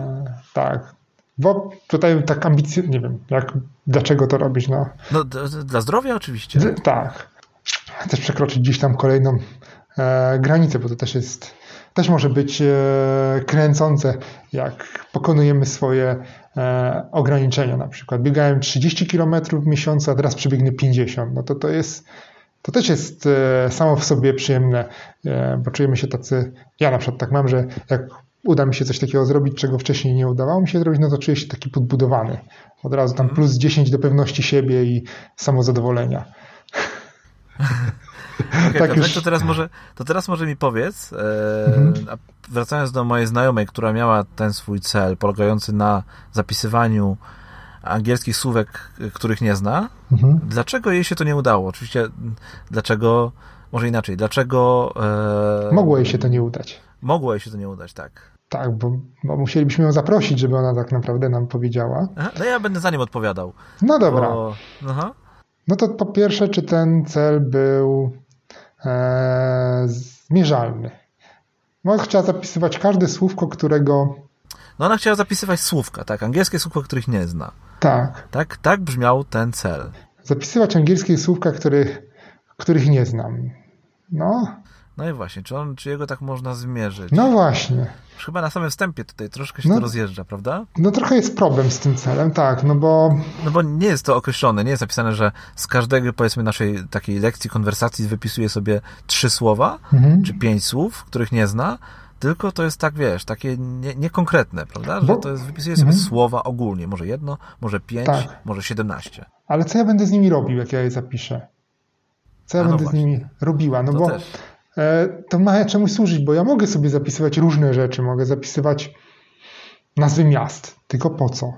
Tak. Bo tutaj tak ambicje, nie wiem, jak, dlaczego to robisz? No, No, d- d- dla zdrowia oczywiście. z- tak. Chcesz przekroczyć gdzieś tam kolejną e, granicę, bo to też jest, też może być e, kręcące, jak pokonujemy swoje e, ograniczenia. Na przykład biegałem 30 km w miesiącu, a teraz przebiegnę 50. No to to jest, to też jest e, samo w sobie przyjemne, e, bo czujemy się tacy, ja na przykład tak mam, że jak uda mi się coś takiego zrobić, czego wcześniej nie udawało mi się zrobić, no to czuję się taki podbudowany. Od razu tam plus 10 do pewności siebie i samozadowolenia. Okay, tak już... to, teraz może, to teraz może mi powiedz, e, mhm. wracając do mojej znajomej, która miała ten swój cel, polegający na zapisywaniu angielskich słówek, których nie zna, mhm. dlaczego jej się to nie udało? Oczywiście, dlaczego, może inaczej, dlaczego... E, mogło jej się to nie udać. Mogło jej się to nie udać, tak. Tak, bo, bo, musielibyśmy ją zaprosić, żeby ona tak naprawdę nam powiedziała. Aha, no ja będę za nim odpowiadał. No dobra. Bo... No to po pierwsze, czy ten cel był e, zmierzalny? No, chciała zapisywać każde słówko, którego. No, ona chciała zapisywać słówka, tak? Angielskie słówka, których nie zna. Tak. Tak, tak brzmiał ten cel. Zapisywać angielskie słówka, których, których nie znam. No. No i właśnie, czy, on, czy jego tak można zmierzyć? No właśnie. Chyba na samym wstępie tutaj troszkę się no, to rozjeżdża, prawda? No trochę jest problem z tym celem, tak, no bo... No bo nie jest to określone, nie jest napisane, że z każdego, powiedzmy, naszej takiej lekcji, konwersacji wypisuje sobie trzy słowa, mhm. czy pięć słów, których nie zna, tylko to jest tak, wiesz, takie niekonkretne, nie prawda? Że bo... to jest, wypisuje sobie mhm. słowa ogólnie, może jedno, może pięć, tak. może siedemnaście. Ale co ja będę z nimi robił, jak ja je zapiszę? Co ja A no będę no z nimi robiła? No to bo... Też to ma czemuś służyć, bo ja mogę sobie zapisywać różne rzeczy, mogę zapisywać nazwy miast, tylko po co?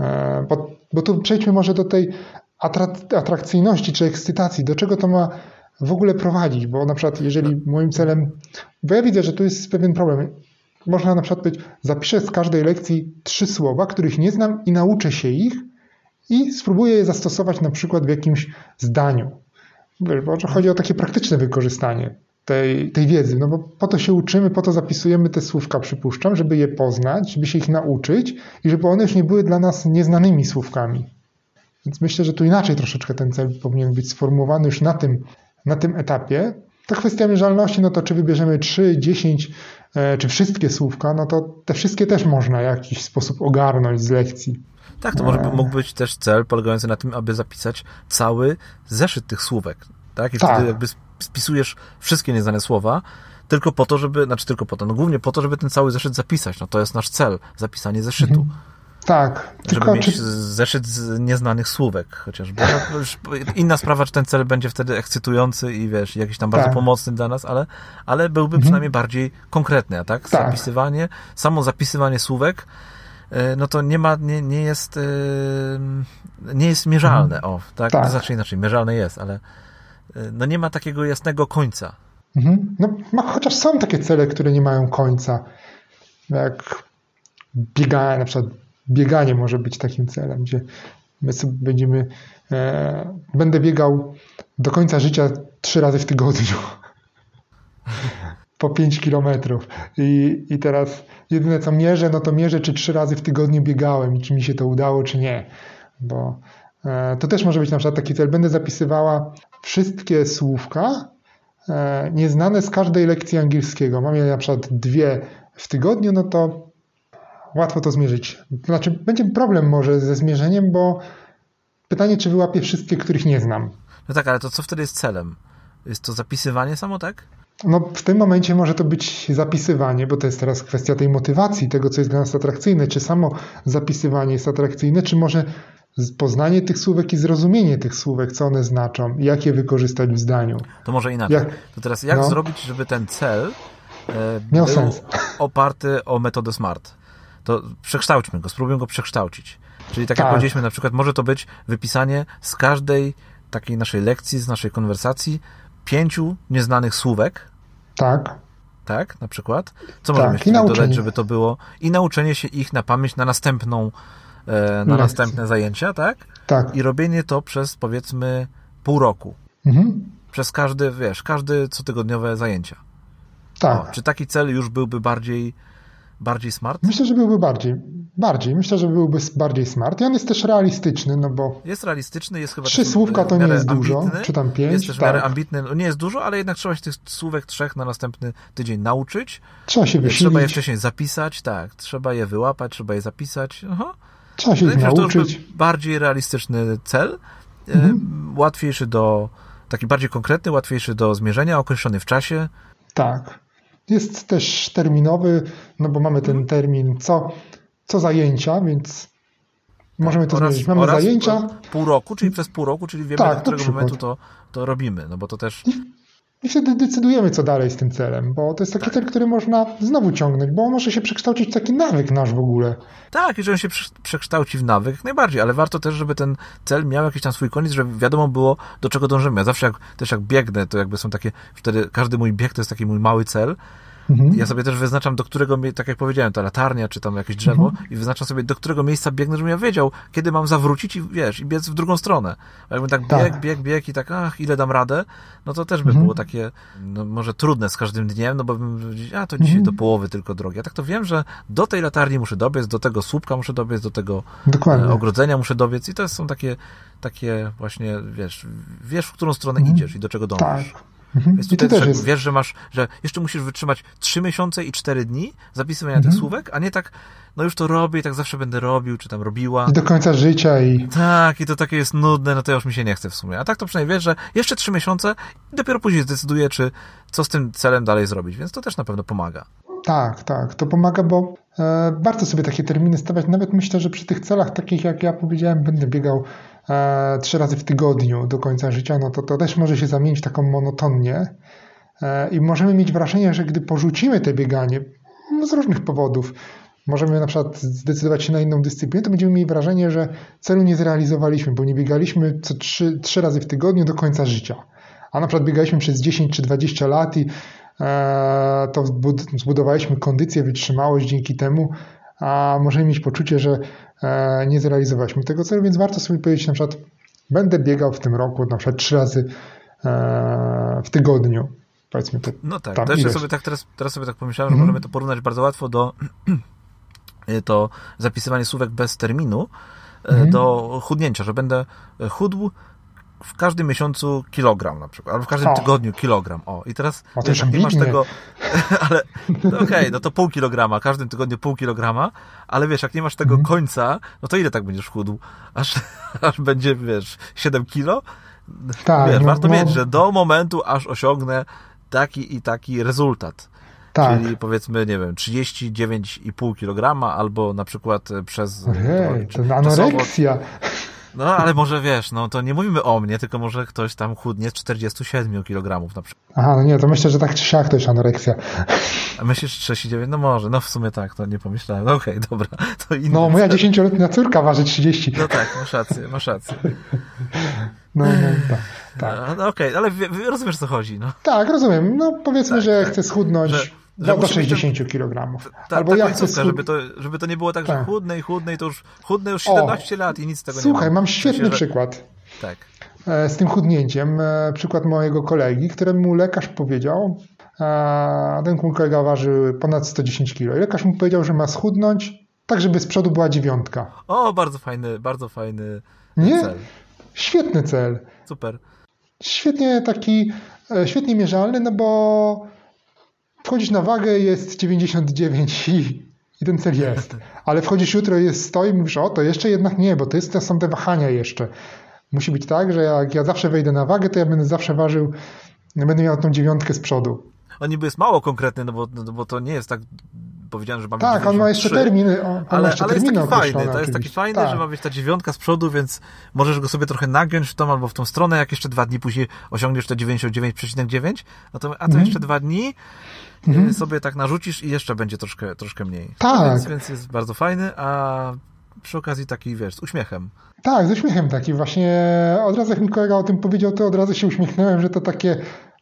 E, bo, bo tu przejdźmy może do tej atrakcyjności czy ekscytacji, do czego to ma w ogóle prowadzić, bo na przykład jeżeli moim celem, bo ja widzę, że tu jest pewien problem, można na przykład powiedzieć, zapiszę z każdej lekcji trzy słowa, których nie znam i nauczę się ich i spróbuję je zastosować na przykład w jakimś zdaniu. Bo chodzi o takie praktyczne wykorzystanie tej, tej wiedzy, no bo po to się uczymy, po to zapisujemy te słówka, przypuszczam, żeby je poznać, żeby się ich nauczyć i żeby one już nie były dla nas nieznanymi słówkami. Więc myślę, że tu inaczej troszeczkę ten cel powinien być sformułowany już na tym, na tym etapie. Ta kwestia mierzalności, no to czy wybierzemy 3, 10, e, czy wszystkie słówka, no to te wszystkie też można w jakiś sposób ogarnąć z lekcji. Tak, to może e. mógł być też cel polegający na tym, aby zapisać cały zeszyt tych słówek. Tak? I tak. wtedy jakby spisujesz wszystkie nieznane słowa, tylko po to, żeby, znaczy tylko po to, no głównie po to, żeby ten cały zeszyt zapisać. No to jest nasz cel, zapisanie zeszytu. Mhm. Tak. Żeby tylko, mieć czy... zeszyt z nieznanych słówek chociażby. No, inna sprawa, czy ten cel będzie wtedy ekscytujący i wiesz, jakiś tam bardzo tak. pomocny dla nas, ale, ale byłby mhm. przynajmniej bardziej konkretny, a tak? tak? Zapisywanie, samo zapisywanie słówek, e, no to nie ma, nie, nie jest e, nie jest mierzalne, mhm. o, tak? tak. To znaczy inaczej, mierzalne jest, ale no nie ma takiego jasnego końca. Mhm. No, chociaż są takie cele, które nie mają końca. Jak bieganie, na przykład bieganie może być takim celem, gdzie my sobie będziemy, e, będę biegał do końca życia trzy razy w tygodniu. po 5 kilometrów. I, I teraz jedyne co mierzę, no to mierzę, czy trzy razy w tygodniu biegałem czy mi się to udało, czy nie. Bo e, to też może być na przykład taki cel. Będę zapisywała wszystkie słówka e, nieznane z każdej lekcji angielskiego. Mam je na przykład dwie w tygodniu, no to łatwo to zmierzyć. Znaczy, będzie problem może ze zmierzeniem, bo pytanie, czy wyłapię wszystkie, których nie znam. No tak, ale to co wtedy jest celem? Jest to zapisywanie samo, tak? No, w tym momencie może to być zapisywanie, bo to jest teraz kwestia tej motywacji, tego, co jest dla nas atrakcyjne. Czy samo zapisywanie jest atrakcyjne, czy może poznanie tych słówek i zrozumienie tych słówek, co one znaczą jak je wykorzystać w zdaniu. To może inaczej. Jak, to teraz jak no, zrobić, żeby ten cel e, miał sens. oparty o metodę SMART? To przekształćmy go, spróbujmy go przekształcić. Czyli tak jak tak. powiedzieliśmy, na przykład może to być wypisanie z każdej takiej naszej lekcji, z naszej konwersacji pięciu nieznanych słówek. Tak. Tak, na przykład. Co możemy tak, jeszcze dodać, żeby to było? I nauczenie się ich na pamięć na następną na następne zajęcia, tak? Tak. I robienie to przez powiedzmy pół roku. Mhm. Przez każdy, wiesz, każdy cotygodniowe zajęcia. Tak. O, czy taki cel już byłby bardziej, bardziej smart? Myślę, że byłby bardziej. Bardziej. Myślę, że byłby bardziej smart. I on jest też realistyczny, no bo. Jest realistyczny, jest chyba. Trzy słówka to nie jest dużo. Czy tam pięć. Jest też tak. w miarę ambitny. No nie jest dużo, ale jednak trzeba się tych słówek trzech na następny tydzień nauczyć. Trzeba się wysilić. Trzeba je wcześniej zapisać, tak. Trzeba je wyłapać, trzeba je zapisać. Aha. Trzeba się ich nauczyć. Bardziej realistyczny cel, e, mhm. łatwiejszy do, taki bardziej konkretny, łatwiejszy do zmierzenia, określony w czasie. Tak. Jest też terminowy, no bo mamy ten termin co, co zajęcia, więc możemy to oraz, zmienić. Mamy zajęcia. Pół roku, czyli przez pół roku, czyli wiemy, tak, do którego momentu to, to robimy, no bo to też... I wtedy decydujemy, co dalej z tym celem, bo to jest taki Tak. cel, który można znowu ciągnąć, bo on może się przekształcić w taki nawyk nasz w ogóle. Tak, i że on się prze- przekształci w nawyk, jak najbardziej, ale warto też, żeby ten cel miał jakiś tam swój koniec, żeby wiadomo było, do czego dążymy. Ja zawsze jak, też jak biegnę, to jakby są takie, wtedy każdy mój bieg to jest taki mój mały cel. Mhm. Ja sobie też wyznaczam, do którego, tak jak powiedziałem, ta latarnia, czy tam jakieś drzewo Mhm. i wyznaczam sobie, do którego miejsca biegnę, żebym ja wiedział, kiedy mam zawrócić i wiesz, i biec w drugą stronę. A jakbym tak Tak. bieg, bieg, bieg i tak, ach, ile dam radę, no to też by Mhm. było takie, no może trudne z każdym dniem, no bo bym, a to dzisiaj Mhm. do połowy tylko drogi. A tak to wiem, że do tej latarni muszę dobiec, do tego słupka muszę dobiec, do tego Dokładnie. e, ogrodzenia muszę dobiec i to są takie, takie właśnie, wiesz, wiesz, w którą stronę Mhm. idziesz i do czego dążysz. Tak. Mhm. Więc tutaj też jest. wiesz, że masz, że jeszcze musisz wytrzymać 3 miesiące i 4 dni zapisywania Mhm. tych słówek, a nie tak, no już to robię i tak zawsze będę robił, czy tam robiła. I do końca życia i Tak, i to takie jest nudne, no to już mi się nie chce w sumie. A tak to przynajmniej wiesz, że jeszcze 3 miesiące i dopiero później zdecyduję, czy co z tym celem dalej zrobić, więc to też na pewno pomaga. tak, tak. To pomaga, bo e, warto sobie takie terminy stawiać. Nawet myślę, że przy tych celach takich, jak ja powiedziałem, będę biegał trzy razy w tygodniu do końca życia, no to to też może się zamienić taką monotonnie. E, I możemy mieć wrażenie, że gdy porzucimy te bieganie no, z różnych powodów, możemy na przykład zdecydować się na inną dyscyplinę, to będziemy mieli wrażenie, że celu nie zrealizowaliśmy, bo nie biegaliśmy co trzy, trzy razy w tygodniu do końca życia. A na przykład biegaliśmy przez 10 czy 20 lat i e, to zbud- zbudowaliśmy kondycję, wytrzymałość dzięki temu, a możemy mieć poczucie, że e, nie zrealizowaliśmy tego celu, więc warto sobie powiedzieć na przykład, będę biegał w tym roku na przykład trzy razy e, w tygodniu. Powiedzmy to. No tak, też ileś. sobie tak teraz, teraz sobie tak pomyślałem, że Mhm. możemy to porównać bardzo łatwo do to zapisywanie słówek bez terminu Mhm. do chudnięcia, że będę chudł w każdym miesiącu kilogram na przykład, albo w każdym O. tygodniu kilogram. O, i teraz O, to wiesz, nie masz tego, ale no okej, no to pół kilograma, w każdym tygodniu pół kilograma, ale wiesz, jak nie masz tego Mhm. końca, no to ile tak będziesz chudł? Aż, aż będzie, wiesz, 7 kilo? Tak, wiesz, no, warto no, mieć, że do momentu, aż osiągnę taki i taki rezultat. Tak. Czyli powiedzmy, nie wiem, 39,5 kg albo na przykład przez... Ojej, to- anoreksja. No ale może wiesz, no to nie mówimy o mnie, tylko może ktoś tam chudnie z 47 kg na przykład. Aha, no nie, to myślę, że tak czy siak to jest anoreksja. A myślisz 39? No może, no w sumie tak, to nie pomyślałem. No okej, dobra. To inny No, moja. 10-letnia córka waży 30. No tak, masz rację, masz rację. No, no, tak. Tak, No, no okej, ale wie, wie- rozumiesz, co chodzi, no. tak rozumiem. No, powiedzmy, Tak, że tak. chcę schudnąć Że- do, że do musi być 60 kg. Ta, Albo ta ja chcę schud... żeby to, żeby to nie było tak, że Tak. chudne i chudne i to już chudne już O, 17 lat i nic z tego nie Słuchaj, ma. mam świetny że- przykład Tak. e, z tym chudnięciem. E, Przykład mojego kolegi, któremu lekarz powiedział, a ten mój kolega waży ponad 110 kg. Lekarz mu powiedział, że ma schudnąć tak, żeby z przodu była dziewiątka. O, bardzo fajny, bardzo fajny Nie? cel. Świetny cel. Super. Świetnie taki, e, świetnie mierzalny, no bo wchodzisz na wagę, jest 99 i, i ten cel jest. Ale wchodzisz jutro, jest 100 i mówisz, o to jeszcze jednak nie, bo to, jest, to są te wahania jeszcze. Musi być tak, że jak ja zawsze wejdę na wagę, to ja będę zawsze ważył, będę miał tą dziewiątkę z przodu. On niby jest mało konkretny, no bo, no bo to nie jest tak powiedziane, że ma być Tak, on ma jeszcze 93, terminy. On, on ma Ale, jeszcze ale jest terminy taki fajny, to jest taki oczywiście. fajny, tak. że ma być ta dziewiątka z przodu, więc możesz go sobie trochę nagiąć w tą albo w tą stronę, jak jeszcze dwa dni później osiągniesz te 99,9, no to, a to Mhm. jeszcze dwa dni y, sobie tak narzucisz i jeszcze będzie troszkę, troszkę mniej. Tak. Więc, więc jest bardzo fajny, a przy okazji taki, wiesz, z uśmiechem. Tak, z uśmiechem taki. Właśnie od razu jak mi kolega o tym powiedział, to od razu się uśmiechnąłem, że to takie,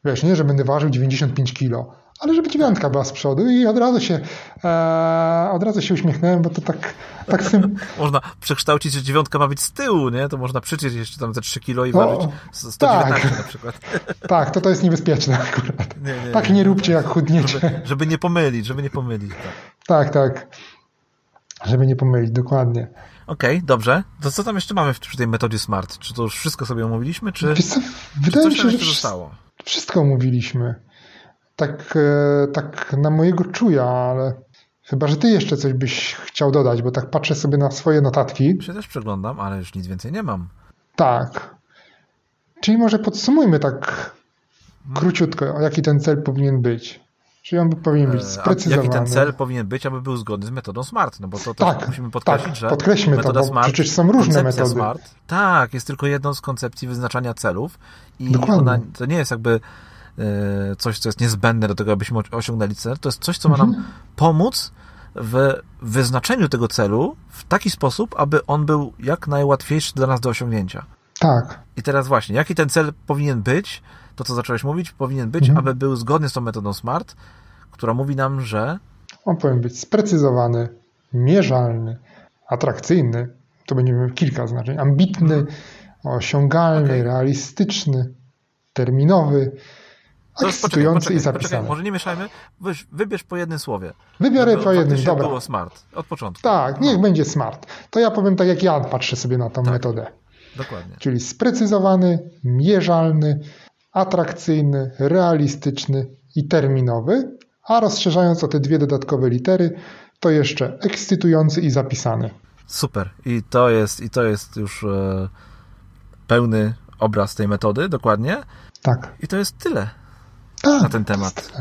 wiesz, nie, że będę ważył 95 kilo, ale żeby dziewiątka była z przodu i od razu się, e, od razu się uśmiechnąłem, bo to tak, tak z tym, Można przekształcić, że dziewiątka ma być z tyłu, nie? To można przyczyć jeszcze tam te 3 kilo i O, ważyć 119 tak. na przykład. tak, to to jest niebezpieczne akurat. Nie, nie, Tak nie. nie róbcie jak chudniecie. Żeby, żeby nie pomylić, żeby nie pomylić. Tak. Tak, tak. Żeby nie pomylić, dokładnie. Okej, dobrze. To co tam jeszcze mamy w- przy tej metodzie SMART? Czy to już wszystko sobie omówiliśmy, czy, Wiesz co, czy wydaje mi coś się, tam że jeszcze wsz- zostało? wszystko mówiliśmy. Tak, e, tak na mojego czuja, ale chyba, że ty jeszcze coś byś chciał dodać, bo tak patrzę sobie na swoje notatki. Też przeglądam, ale już nic więcej nie mam. Tak. Czyli może podsumujmy tak króciutko, jaki ten cel powinien być. Czyli on powinien być E, sprecyzowany. jaki ten cel powinien być, aby był zgodny z metodą SMART? No bo to Tak, musimy podkreślić, tak, że podkreślmy to, metoda bo SMART, przecież są różne metody. SMART, tak, jest tylko jedną z koncepcji wyznaczania celów i Dokładnie. ona to nie jest jakby coś, co jest niezbędne do tego, abyśmy osiągnęli cel. To jest coś, co ma nam pomóc w wyznaczeniu tego celu w taki sposób, aby on był jak najłatwiejszy dla nas do osiągnięcia. Tak. I teraz właśnie, jaki ten cel powinien być, to co zacząłeś mówić, powinien być, aby był zgodny z tą metodą SMART, która mówi nam, że On powinien być sprecyzowany, mierzalny, atrakcyjny, to będzie miał kilka znaczeń, ambitny, osiągalny, Okej. realistyczny, terminowy, Już poczekaj, ekscytujący poczekaj, i poczekaj, zapisany. może nie mieszajmy, Wyś, wybierz po jednym słowie. Wybiorę Żeby po jednym, dobra. było smart, od początku. Tak, niech będzie smart. To ja powiem tak, jak ja patrzę sobie na tą Tak. metodę. Dokładnie. Czyli sprecyzowany, mierzalny, atrakcyjny, realistyczny i terminowy, a rozszerzając o te dwie dodatkowe litery, to jeszcze ekscytujący i zapisany. Super. I to jest, i to jest już e, pełny obraz tej metody, dokładnie. Tak. I to jest tyle tak. na ten temat.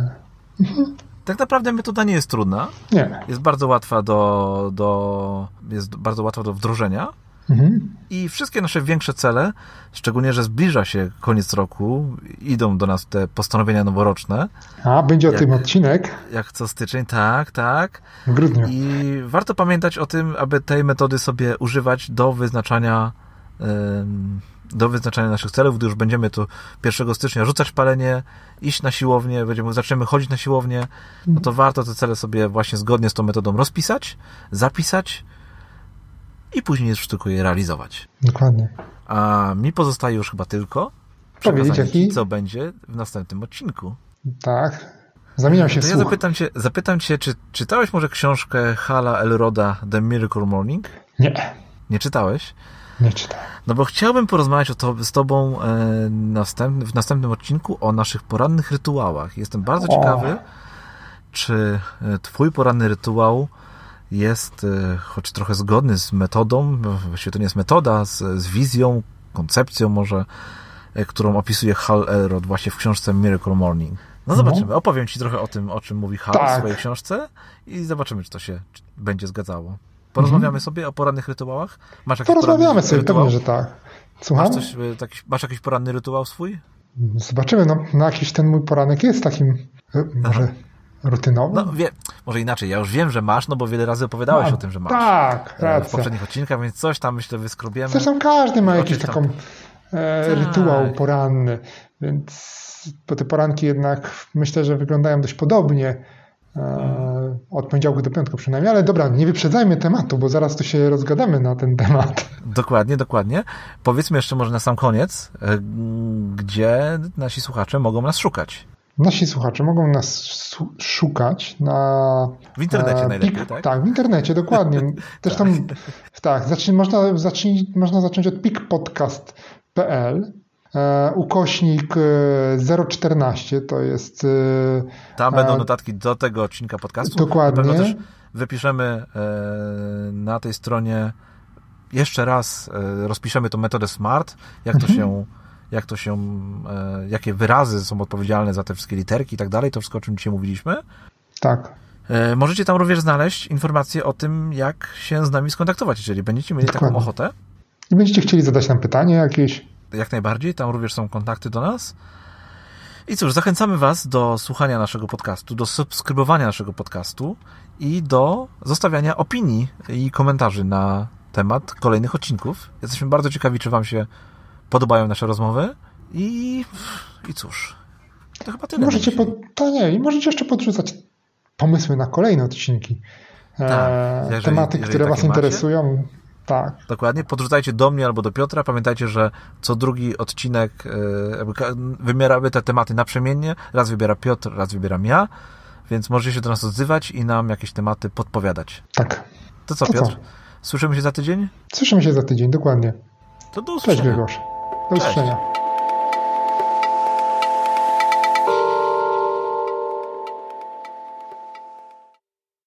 Tak naprawdę metoda nie jest trudna. Nie. Jest bardzo łatwa do, do, jest bardzo łatwa do wdrożenia. Mhm. I wszystkie nasze większe cele, szczególnie, że zbliża się koniec roku, idą do nas te postanowienia noworoczne, A, będzie o Jak- tym odcinek jak co styczeń, tak, tak. w grudniu. I warto pamiętać o tym, aby tej metody sobie używać do wyznaczania do wyznaczania naszych celów, gdy już będziemy tu 1 stycznia rzucać palenie, iść na siłownię, będziemy, zaczniemy chodzić na siłownię, no to warto te cele sobie właśnie zgodnie z tą metodą rozpisać, zapisać i później już tylko je realizować. Dokładnie. A mi pozostaje już chyba tylko Powiedzieć, jaki? co będzie w następnym odcinku. Tak. Zamieniam się To w ja zapytam cię, zapytam cię, czy czytałeś może książkę Hala Elroda The Miracle Morning? Nie, Nie czytałeś? Nie czytam. No bo chciałbym porozmawiać o to, z Tobą e, następny, w następnym odcinku o naszych porannych rytuałach. Jestem bardzo O. ciekawy, czy e, Twój poranny rytuał jest e, choć trochę zgodny z metodą, właściwie to nie jest metoda, z, z wizją, koncepcją może, e, którą opisuje Hal Elrod właśnie w książce Miracle Morning. No No. zobaczymy. Opowiem Ci trochę o tym, o czym mówi Hal w Tak. swojej książce i zobaczymy, czy to się będzie zgadzało. Porozmawiamy sobie o porannych rytuałach? Masz Porozmawiamy sobie, rytuał? pewnie, że tak. Słucham? Masz, coś, e, taki, masz jakiś poranny rytuał swój? Zobaczymy, no, no jakiś ten mój poranek jest takim, e, może rutynowym? No wie, może inaczej, ja już wiem, że masz, no bo wiele razy opowiadałeś A, o tym, że masz. Tak, e, w racja. poprzednich odcinkach, więc coś tam myślę wyskrobiemy. Zresztą każdy ma jakiś taką e, Tak. rytuał poranny, więc bo te poranki jednak myślę, że wyglądają dość podobnie. E, od poniedziałku do piątku przynajmniej, ale dobra, nie wyprzedzajmy tematu, bo zaraz tu się rozgadamy na ten temat. Dokładnie, dokładnie. Powiedzmy jeszcze może na sam koniec, e, gdzie nasi słuchacze mogą nas szukać. Nasi słuchacze mogą nas szukać na. W internecie e, najlepiej, tak? Tak, w internecie, dokładnie. Zresztą tak, zacznij, można, zacznij, można zacząć od pikpodcast.pl. E, ukośnik e, 014 to jest. E, Tam będą notatki do tego odcinka podcastu. Dokładnie. Na pewno też wypiszemy e, na tej stronie jeszcze raz, e, rozpiszemy tą metodę SMART, jak to Mhm. się, jak to się, e, jakie wyrazy są odpowiedzialne za te wszystkie literki i tak dalej, to wszystko, o czym dzisiaj mówiliśmy. tak. E, Możecie tam również znaleźć informacje o tym, jak się z nami skontaktować, jeżeli będziecie mieli taką Dokładnie. ochotę. I będziecie chcieli zadać nam pytanie jakieś. Jak najbardziej, tam również są kontakty do nas. I cóż, zachęcamy Was do słuchania naszego podcastu, do subskrybowania naszego podcastu i do zostawiania opinii i komentarzy na temat kolejnych odcinków. Jesteśmy bardzo ciekawi, czy Wam się podobają nasze rozmowy. I, i cóż, to chyba tyle. Możecie, dzisiaj. to nie, i możecie jeszcze podrzucać pomysły na kolejne odcinki. E, Tak, jeżeli- tematy, jeżeli które Was macie. interesują. Tak. Dokładnie. Podrzucajcie do mnie albo do Piotra. Pamiętajcie, że co drugi odcinek e, wybieramy te tematy naprzemiennie. Raz wybiera Piotr, raz wybieram ja. Więc możecie się do nas odzywać i nam jakieś tematy podpowiadać. Tak. To co, To co? Piotr? Słyszymy się za tydzień? Słyszymy się za tydzień, dokładnie. To do Cześć usłyszenia. Grzegorz. Do Cześć. usłyszenia.